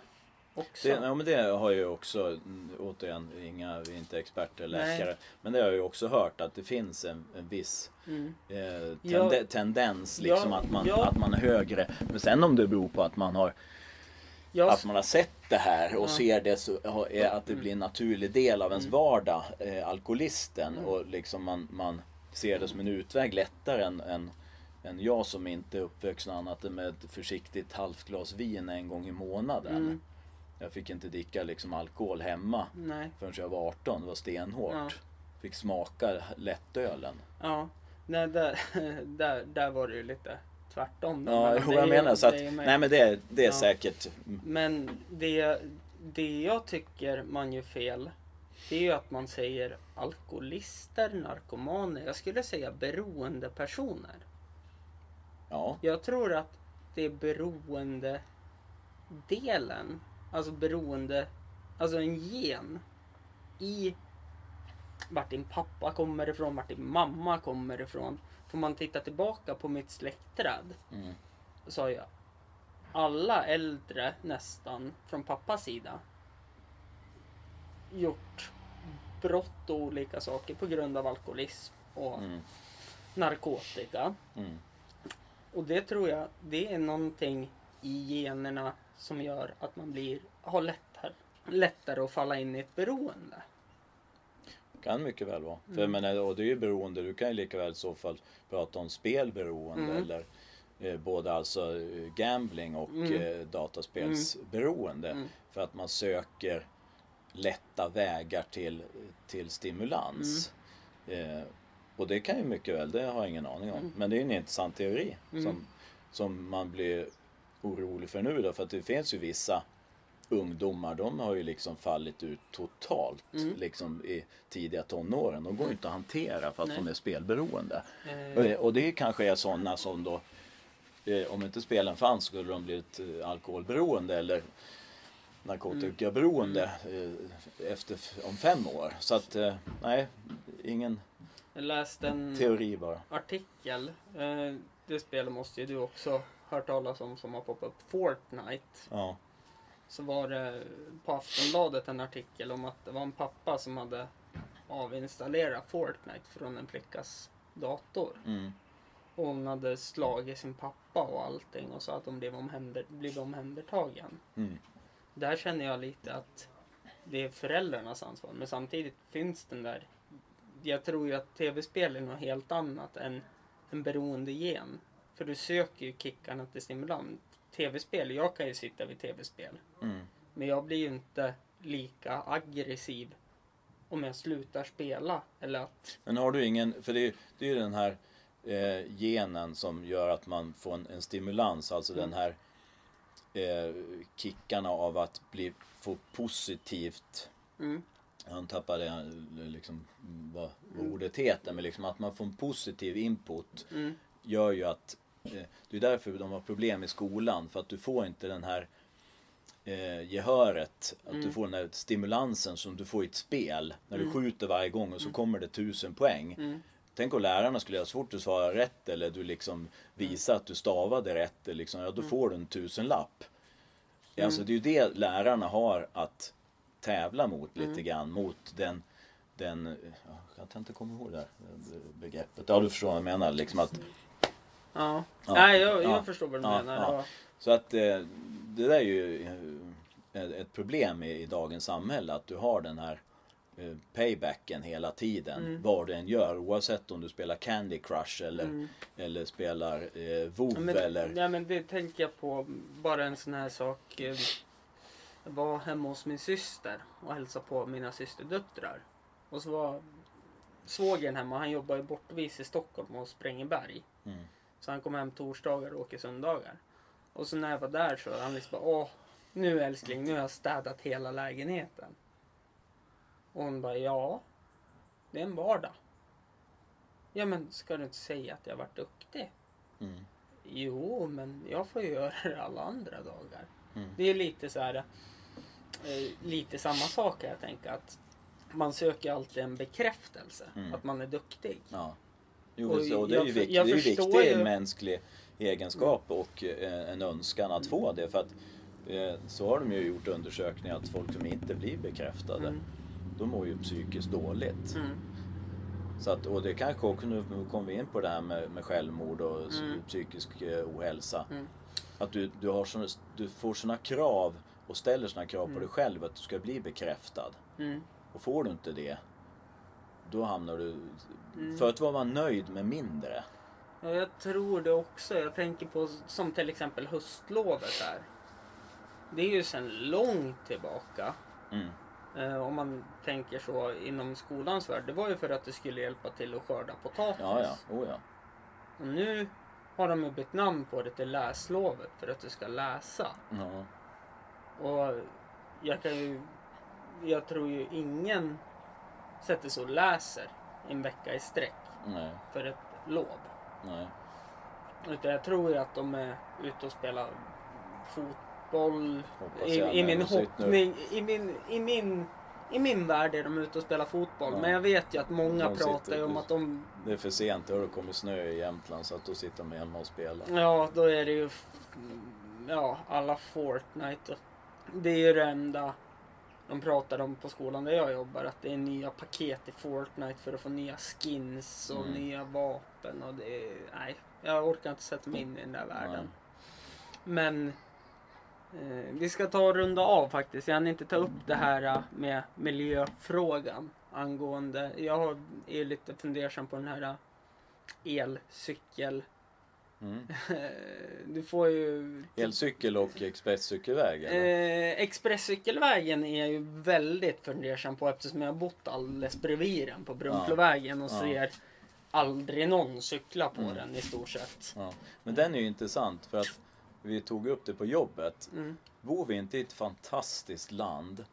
också. Det, ja, men det har jag ju också, återigen, inga, vi är inte experter eller Nej. läkare. Men det har jag ju också hört att det finns en, en viss Mm. eh, tende, Ja. tendens liksom Ja, att, man, ja. att man är högre. Men sen om det beror på att man har, Jag, att man har sett det här och Ja. ser det så att det blir en naturlig del av ens Mm. vardag, eh, alkoholisten. Och liksom man, man ser det som en utväg lättare än, än, än jag som inte är uppvuxen annat än med ett försiktigt halvt glas vin en gång i månaden. Mm. Jag fick inte dricka liksom alkohol hemma nej. förrän jag var 18. Det var stenhårt. Ja. Fick smaka lättölen. Ja, nej, där, där, där var det ju lite tvärtom. Ja, mellan jo, jag menar så att, nej men det, det är Ja. säkert. Men det, det jag tycker man gör fel, det är ju att man säger alkoholister, narkomaner. Jag skulle säga beroendepersoner. Ja, Jag tror att det är beroende delen, alltså beroende, alltså en gen i vart din pappa kommer ifrån, vart din mamma kommer ifrån. Får man titta tillbaka på mitt släktträd mm, så har jag alla äldre nästan från pappas sida gjort brott och olika saker på grund av alkoholism och mm, narkotika. mm. Och det tror jag, det är någonting i generna som gör att man blir, har lättare, lättare att falla in i ett beroende. Kan mycket väl vara. För Mm. jag menar, och det är ju beroende, du kan ju lika väl i så fall prata om spelberoende Mm. eller eh, både alltså eh, gambling och Mm. eh, dataspelsberoende. Mm. För att man söker lätta vägar till, till stimulans. Mm. Eh, och det kan ju mycket väl, det har jag ingen aning om. Mm. Men det är en intressant teori Mm. som, som man blir orolig för nu då. För att det finns ju vissa ungdomar, de har ju liksom fallit ut totalt Mm. liksom i tidiga tonåren. De går ju inte att hantera för att Nej. de är spelberoende. Eh, Och det- Och det kanske är sådana som då, eh, om inte spelen fanns skulle de blivit eh, alkoholberoende eller narkotikaberoende Mm. eh, efter om fem år. Så att, eh, nej, ingen jag läste en teori bara. artikel. Eh, det spelet måste ju du också hört talas om som har poppat upp. Fortnite. Ja. Så var det på Aftonbladet en artikel om att det var en pappa som hade avinstallerat Fortnite från en flickas dator. Mm. Och hon hade slagit sin pappa och allting och sa att de blev, omhänder, blev omhändertagen. Mm. Där känner jag lite att det är föräldrarnas ansvar. Men samtidigt finns den där... Jag tror ju att tv-spel är något helt annat än en beroendegen. För du söker ju kickarna till stimulans. Tv-spel, jag kan ju sitta vid tv-spel. Mm. Men jag blir ju inte lika aggressiv om jag slutar spela. Eller att... Men har du ingen, för det är, det är ju den här eh, genen som gör att man får en, en stimulans, alltså Mm. den här eh, kickarna av att bli, få positivt Mm, Han tappade eh, liksom vad ordet heter, men liksom att man får en positiv input mm, gör ju att det är därför de har problem i skolan för att du får inte den här eh, gehöret, att du Mm. får den här stimulansen som du får i ett spel när du Mm. skjuter varje gång och så kommer det tusen poäng. mm, Tänk om lärarna skulle göra så fort du svarar rätt eller du liksom visar att du stavade rätt, eller liksom, ja, då får du en tusenlapp. Mm. Alltså det är ju det lärarna har att tävla mot lite Mm. grann, mot den, den ja, jag kan inte komma ihåg det här eh, begreppet. Ja du förstår vad jag menar. Liksom att, ja. Ja, Nej, jag, jag ja, förstår vad du menar. så att eh, det där är ju eh, ett- problem i, dagens samhälle att du har den här eh, paybacken hela tiden. Mm. Vad du än gör oavsett om du spelar Candy Crush eller, Mm. eller spelar eh, WoW Ja, eller... ja, men det tänker jag på, bara en sån här sak. Jag var hemma hos min syster och hälsade på mina systerdöttrar. Och så var svågern hemma, han jobbar ju bortvis i Stockholm och Sprängberg. Mm. Så han kom hem torsdagar och åker söndagar. Och så när jag var där så han liksom bara, åh, nu älskling, nu har jag städat hela lägenheten. Och hon bara, ja, det är en vardag. Ja men ska du inte säga att jag varit duktig? Mm. Jo, men jag får ju göra det alla andra dagar. Mm. Det är lite så här, eh, lite samma sak här, jag tänker att man söker alltid en bekräftelse, Mm. att man är duktig. Ja. Jo, Och och det är ju jag- vikt, det är ju viktig ju- mänsklig egenskap och eh, en önskan att få det. För att eh, så har de ju gjort undersökningar att folk som inte blir bekräftade, Mm. de mår ju psykiskt dåligt. Mm. Så att, och det kanske också, nu kommer vi in på det här med, med självmord och Mm. psykisk eh, ohälsa. Mm. Att du, du, har såna, du får såna krav och ställer såna krav på Mm. dig själv att du ska bli bekräftad. Mm. Och får du inte det, då hamnar du... Mm. Förut var man nöjd med mindre. Ja, jag tror det också. Jag tänker på som till exempel höstlovet här. Det är ju sedan långt tillbaka. Mm. Eh, om man tänker så inom skolans värld. Det var ju för att det skulle hjälpa till att skörda potatis. Ja, ja. Oh, ja. Och nu har de ju bytt namn på det till läslovet för att du ska läsa. ja. Och jag kan ju... Jag tror ju ingen sätter sig och läser en vecka i sträck Nej, för ett lov. nej. Utan jag tror att de är ute och spelar fotboll. I, i min hoppning, i min, i min i min värld är de ute och spelar fotboll. Ja. Men jag vet ju att många De pratar sitter- om att de... Det är för sent, det har kommit snö i Jämtland så att då sitter de hemma och spelar. Ja, då är det ju... Ja, alla Fortnite. Det är ju det enda de pratar om på skolan där jag jobbar. Att det är nya paket i Fortnite för att få nya skins och Mm. nya vapen. Och det är... Nej, jag orkar inte sätta mig in i den där världen. Men eh, vi ska ta och runda av faktiskt. Jag hann inte ta upp det här eh, med miljöfrågan angående. Jag är lite fundersam på den här eh, elcykel. Mm. Du får ju... Elcykel och expresscykelväg? Eh, Expresscykelvägen är jag ju väldigt fundersam på eftersom jag har bott alldeles bredvid den på Brunflovägen och Ja. ser aldrig någon cykla på Mm. den i stort sett. Ja. Men den är ju intressant för att vi tog upp det på jobbet. Mm. Bor vi inte i ett fantastiskt land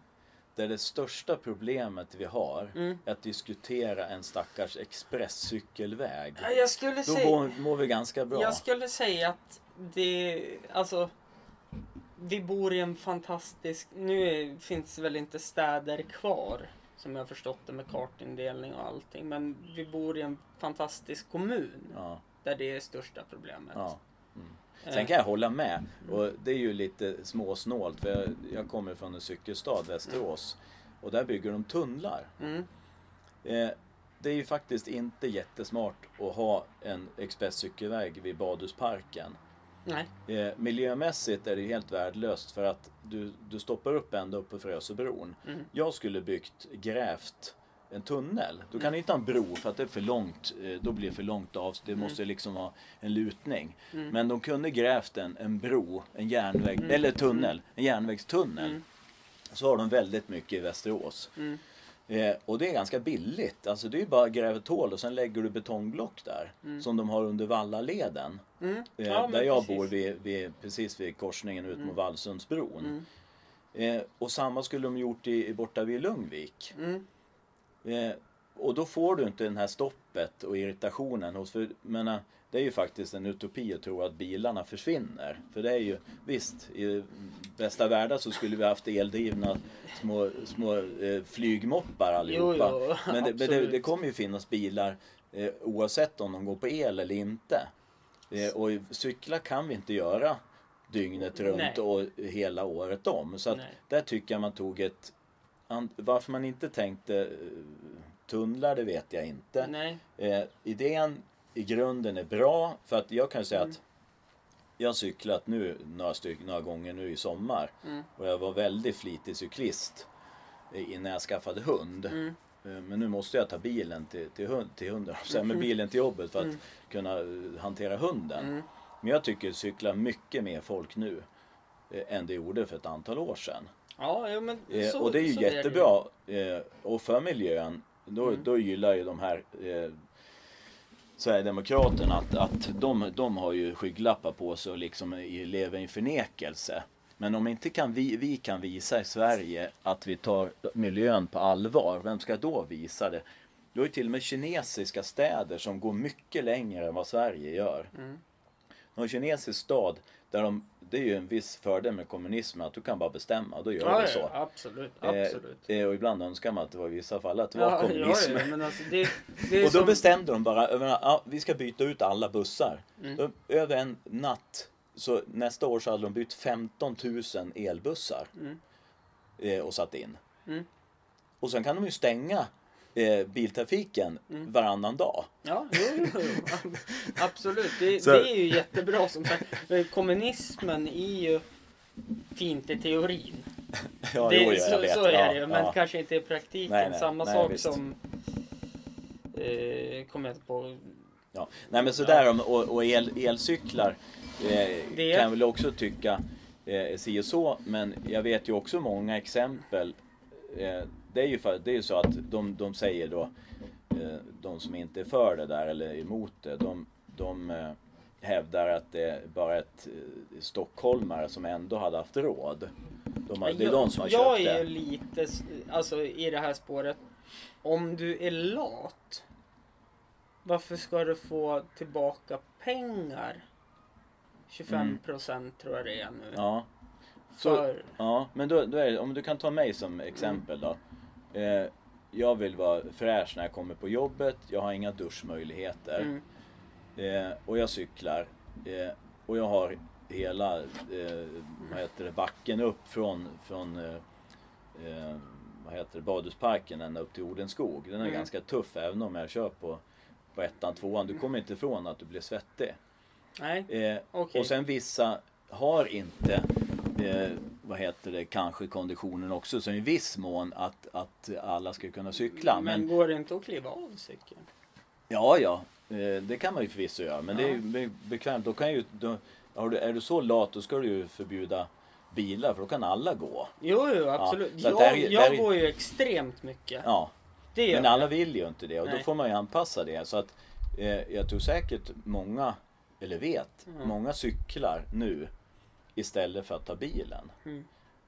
där det största problemet vi har Mm. är att diskutera en stackars expresscykelväg. Ja, Jag skulle Då säga... mår, mår vi ganska bra. Jag skulle säga att det, alltså, vi bor i en fantastisk, nu finns väl inte städer kvar som jag har förstått det med kartindelning och allting, men vi bor i en fantastisk kommun Ja, där det är största problemet. ja. Mm. Sen kan jag hålla med. Och det är ju lite småsnålt för jag, jag kommer från en cykelstad, Västerås. Och där bygger de tunnlar. Mm, Eh, det är ju faktiskt inte jättesmart att ha en expresscykelväg vid badhusparken. nej. Eh, miljömässigt är det ju helt värdelöst för att du, du stoppar upp ända upp på Frösöbron. Mm. Jag skulle byggt, grävt en tunnel. Du kan Mm. inte ha en bro för att det är för långt. eh, Då blir det för långt av. Det måste liksom ha en lutning. Mm. Men de kunde grävt en, en bro, en järnväg, eller tunnel, en järnvägstunnel. Mm. Så har de väldigt mycket i Västerås. Mm. Eh, och det är ganska billigt. Alltså det är bara att gräva ett hål och sen lägger du betongblock där. Som de har under Vallaleden. Mm. Eh, Ja, där jag precis. Mm. bor, vid, vid, precis vid korsningen ut mot Vallsundsbron. Eh, och samma skulle de gjort i, i borta vid Lungvik. Mm. Eh, och då får du inte den här stoppet och irritationen hos, för, menar, det är ju faktiskt en utopi att tro att bilarna försvinner. För det är ju, visst, i bästa världar så skulle vi haft eldrivna små, små eh, flygmoppar allihopa. Jo, jo, men det, det, det kommer ju finnas bilar eh, oavsett om de går på el eller inte. Eh, och cykla kan vi inte göra dygnet runt Nej. och hela året om. Så att Nej. där tycker jag man tog ett... Varför man inte tänkte eh, tunnlar, det vet jag inte. Nej. Eh, idén i grunden är bra för att jag kan säga Mm. att jag har cyklat nu några, styck, några gånger nu i sommar Mm. och jag var väldigt flitig cyklist eh, innan jag skaffade hund. Mm. Eh, Men nu måste jag ta bilen till, till, hund, till hunden, så med bilen till jobbet för att Mm. kunna hantera hunden. Mm. Men jag tycker cyklar mycket mer folk nu eh, än det gjorde för ett antal år sedan. Ja, jo, men Eh, så, och det är ju jättebra. eh, och för miljön, då, Mm. då gillar ju de här eh, Sverigedemokraterna att, att de, de har ju skygglappar på sig och liksom lever i förnekelse. Men om inte kan vi, vi kan visa i Sverige att vi tar miljön på allvar, vem ska då visa det? Du har ju till och med kinesiska städer som går mycket längre än vad Sverige gör. Mm. någon kinesisk stad där de, det är ju en viss fördel med kommunismen att du kan bara bestämma, då gör Ja, ja, så. absolut. Eh, absolut. eh, och ibland önskar man att det var i vissa fall att det var Ja, ja, kommunism. ja, alltså det, det Och då som, bestämde de bara, menar, ja, vi ska byta ut alla bussar. Mm. Då, över en natt, så nästa år så hade de bytt 15 000 elbussar. Mm. Eh, och satt in. Mm. Och sen kan de ju stänga eh, biltrafiken Mm. varannan dag. Ja, jo, jo, jo. absolut. Det, Så- det är ju jättebra som sagt. Kommunismen är ju fint i teorin. Ja, det, jo, så, vet. så är ja, det ju, men ja. kanske inte i praktiken. Nej, nej, Samma nej, sak visst. som... Eh, kommer jag inte på. Ja. Nej men sådär om, och, och el, elcyklar eh, Det- kan jag väl också tycka eh, si och så. Men jag vet ju också många exempel. Eh, det är ju för, det är ju så att de, de säger då, eh, de som inte är för det där eller emot det, de, de eh, hävdar att det är bara ett eh, stockholmare som ändå hade haft råd. De, har- det är de som har jag köpt är ju det. lite alltså, i det här spåret. Om du är lat. Varför ska du få tillbaka pengar? 25 procent tror jag det är nu. Mm. Ja. Så, För, Ja, men då, då är det, om du kan ta mig som exempel då. Eh, jag vill vara fräsch när jag kommer på jobbet, jag har inga duschmöjligheter. mm, Eh, och jag cyklar. Eh, och jag har hela eh, vad heter det, backen upp från, från eh, eh, vad heter det, badhusparken ända upp till Odenskog. Den är Mm. ganska tuff även om jag kör på, på ettan, tvåan. Du kommer inte ifrån att du blir svettig. nej, okej. och sen vissa har inte, vad heter det, kanske konditionen också. Så i viss mån att, att alla ska kunna cykla. men, Men, går det inte att kliva av cykeln? ja, ja, eh, det kan man ju förvisso göra. Men det är Ja. ju be- bekvämt. Då kan ju, då, är du så lat då ska du ju förbjuda bilar för då kan alla gå. Jo, jo, absolut. att jag där är- jag där är- går ju extremt mycket. Ja, men jag. alla vill ju inte det och då Nej. får man ju anpassa det. Så att eh, jag tror säkert många, eller vet, Mm. många cyklar nu istället för att ta bilen. Mm.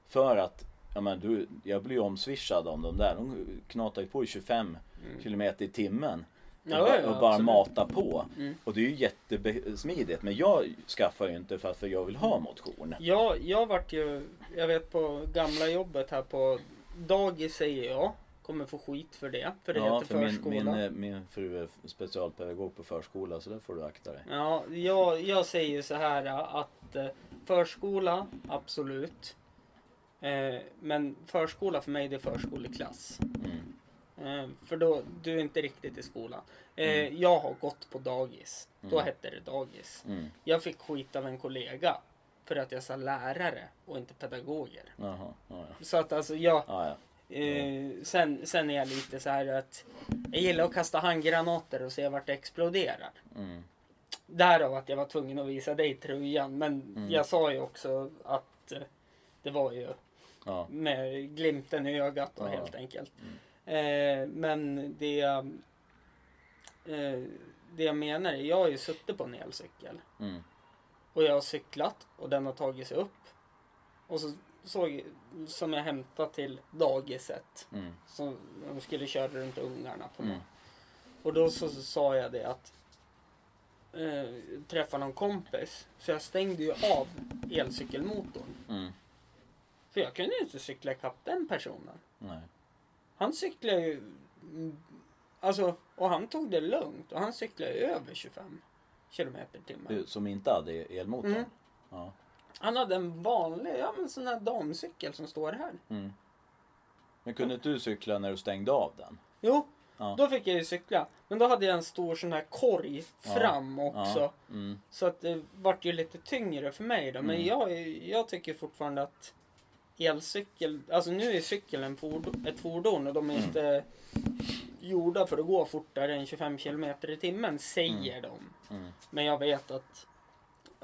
För att, ja men du, jag blir ju omswishad om de där. De knatar ju på i 25 kilometer i timmen. Och, Mm. Ja, ja, och bara absolut. matar på. Mm. Och det är ju jättesmidigt. Men jag skaffar ju inte för att jag vill ha motion. Jag, jag vart ju, jag vet på gamla jobbet här på dagis säger jag. Kommer få skit för det. För det Ja, heter för min, förskola. min, eh, min fru är specialpedagog på förskola så där får du akta dig. Ja, jag, jag säger så här att eh, förskola, absolut. Eh, men förskola för mig det är förskoleklass. Mm. Eh, för då, du är inte riktigt i skolan. Eh, Jag har gått på dagis. Då Mm. hette det dagis. Mm. Jag fick skit av en kollega. För att jag sa lärare och inte pedagoger. Jaha, ja, ja. Så att alltså jag, ja, Eh, sen, sen är jag lite så här att jag gillar att kasta handgranater och se vart det exploderar. Mm. Därav att jag var tvungen att visa dig tröjan. Men Mm. jag sa ju också att eh, det var ju ja. med glimten i ögat då, Ja. helt enkelt. Eh, men det, eh, det jag menar är, jag har ju suttit på en elcykel. Mm. Och jag har cyklat och den har tagit sig upp. Och så såg som jag hämtade till dagiset. Mm. Som de skulle köra runt ungarna på Mm. Och då så, så sa jag det att eh, träffa någon kompis. Så jag stängde ju av elcykelmotorn. Mm. För jag kunde ju inte cykla ikapp den personen. Nej. Han cyklade ju... mm, Alltså, och han tog det lugnt. Och han cyklade över 25 kilometer i timmen. Som inte hade elmotorn? Mm. Ja. Han hade en vanlig, ja men sån här damcykel som står här. Mm. Men kunde inte du cykla när du stängde av den? Jo, Ja. då fick jag ju cykla. Men då hade jag en stor sån här korg fram också. Ja. Mm. Så att det vart ju lite tyngre för mig då. Men Mm. jag, jag tycker fortfarande att elcykel, alltså nu är cykeln fordon, ett fordon och de är Mm. inte gjorda för att gå fortare än 25 kilometer i timmen, säger de. Mm. Men jag vet att,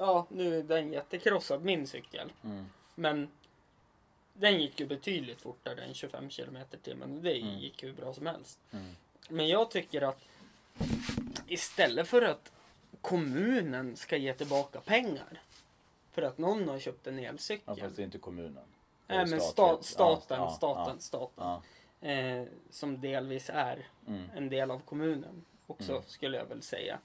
ja nu är den jättekrossad min cykel. Mm. Men den gick ju betydligt fortare än 25 kilometer i timmen och det Mm. gick ju hur bra som helst. Mm. Men jag tycker att istället för att kommunen ska ge tillbaka pengar för att någon har köpt en Ja, elcykel. fast det är inte kommunen. Nej är men sta, staten, Ja, ja, staten, staten. Ja. Eh, som delvis är Mm. en del av kommunen också Mm. skulle jag väl säga.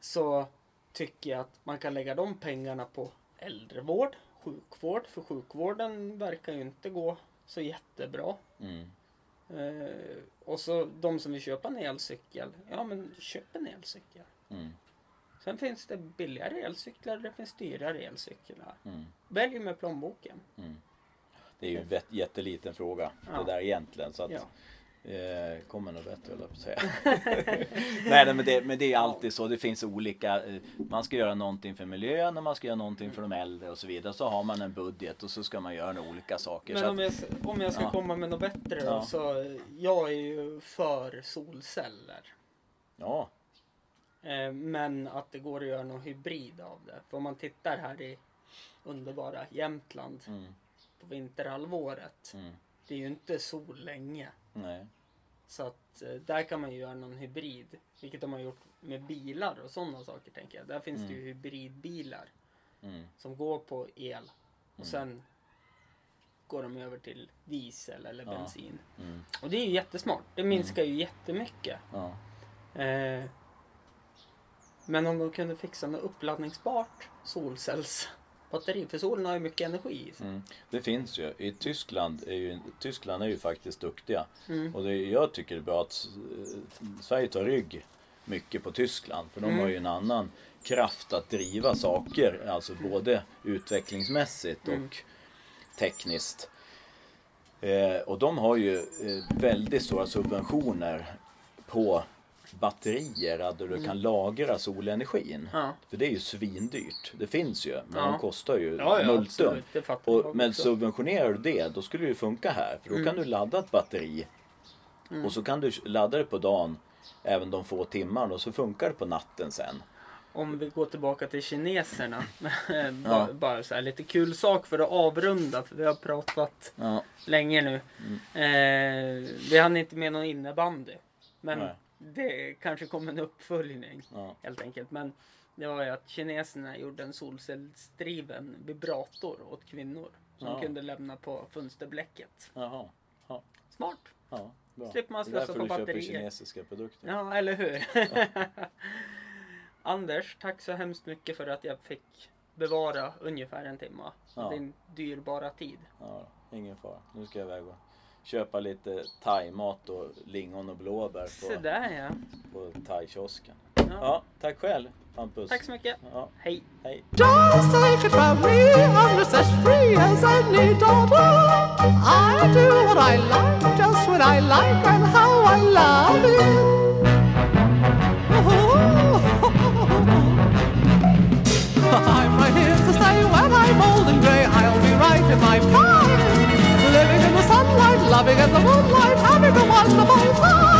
Så tycker jag att man kan lägga de pengarna på äldrevård, sjukvård. För sjukvården verkar ju inte gå så jättebra. Mm. Eh, och så de som vill köpa en elcykel, ja men köp en elcykel. Mm. Sen finns det billigare elcyklar det finns dyrare elcyklar. Mm. Välj med plånboken. Mm. Det är ju en jätteliten fråga Ja. det där egentligen. Så att, Ja. Eh, kommer nog bättre höll jag på att säga. nej, nej men, det, men det är alltid så. Det finns olika. Eh, man ska göra någonting för miljön och man ska göra någonting för de äldre och så vidare. Så har man en budget och så ska man göra olika saker. Men om jag, om jag ska Ja. komma med något bättre då, Ja. så eh, jag är ju för solceller. ja, Eh, men att det går att göra någon hybrid av det. För om man tittar här i underbara Jämtland mm, på vinterhalvåret. mm, Det är ju inte sol länge. Nej, Så att eh, där kan man ju göra någon hybrid. Vilket de har gjort med bilar och sådana saker tänker jag. Där finns det ju hybridbilar mm, som går på el. Och Mm. sen går de över till diesel eller Ja. bensin. mm, Och det är ju jättesmart. Det minskar ju jättemycket. ja, Eh, men om de kunde fixa något uppladdningsbart solcellsbatteri. För solen har ju mycket energi i sig. mm. Det finns ju. I Tyskland är ju, Tyskland är ju faktiskt duktiga. Mm. Och det, jag tycker det är bra att eh, Sverige tar rygg mycket på Tyskland. För de Mm. har ju en annan kraft att driva saker. Alltså både utvecklingsmässigt och Mm. tekniskt. Eh, och de har ju eh, väldigt stora subventioner på batterier där du kan lagra solenergin. Ja. För det är ju svindyrt. Det finns ju, men Ja. de kostar ju Ja, ja, multum. Och, men subventionerar du det, då skulle det ju funka här. För då Mm. kan du ladda ett batteri Mm. och så kan du ladda det på dagen även de få timmarna och så funkar det på natten sen. Om vi går tillbaka till kineserna. Bara, bara så här lite kul sak för att avrunda. För vi har pratat länge nu. Mm. Eh, vi hann inte med någon innebandy. Men Nej. Det kanske kommer en uppföljning. ja, Helt enkelt. Men det var ju att kineserna gjorde en solcellsdriven vibrator åt kvinnor. Som Ja. kunde lämna på fönsterblecket. jaha. Ja, Smart. ja, bra. Slipper man Det är slösa därför på du köper batterier. kinesiska produkter. Ja, eller hur? Anders, tack så hemskt mycket för att jag fick bevara ungefär en timme Ja. din dyrbara tid. Ja, ingen fara. Nu ska jag iväg och köpa lite thaimat och lingon och blåbär på, där ja. på thaikiosken. ja. Ja, tack själv Hampus. Tack så mycket. Ja, Hej. hej. Just take it from me, I'm just as free as any daughter. I do what I like, just what I like, and how I love it. I'm right here to stay when I'm old and grey. I'll be right in my prime, loving as the moonlight, having a wonderful time.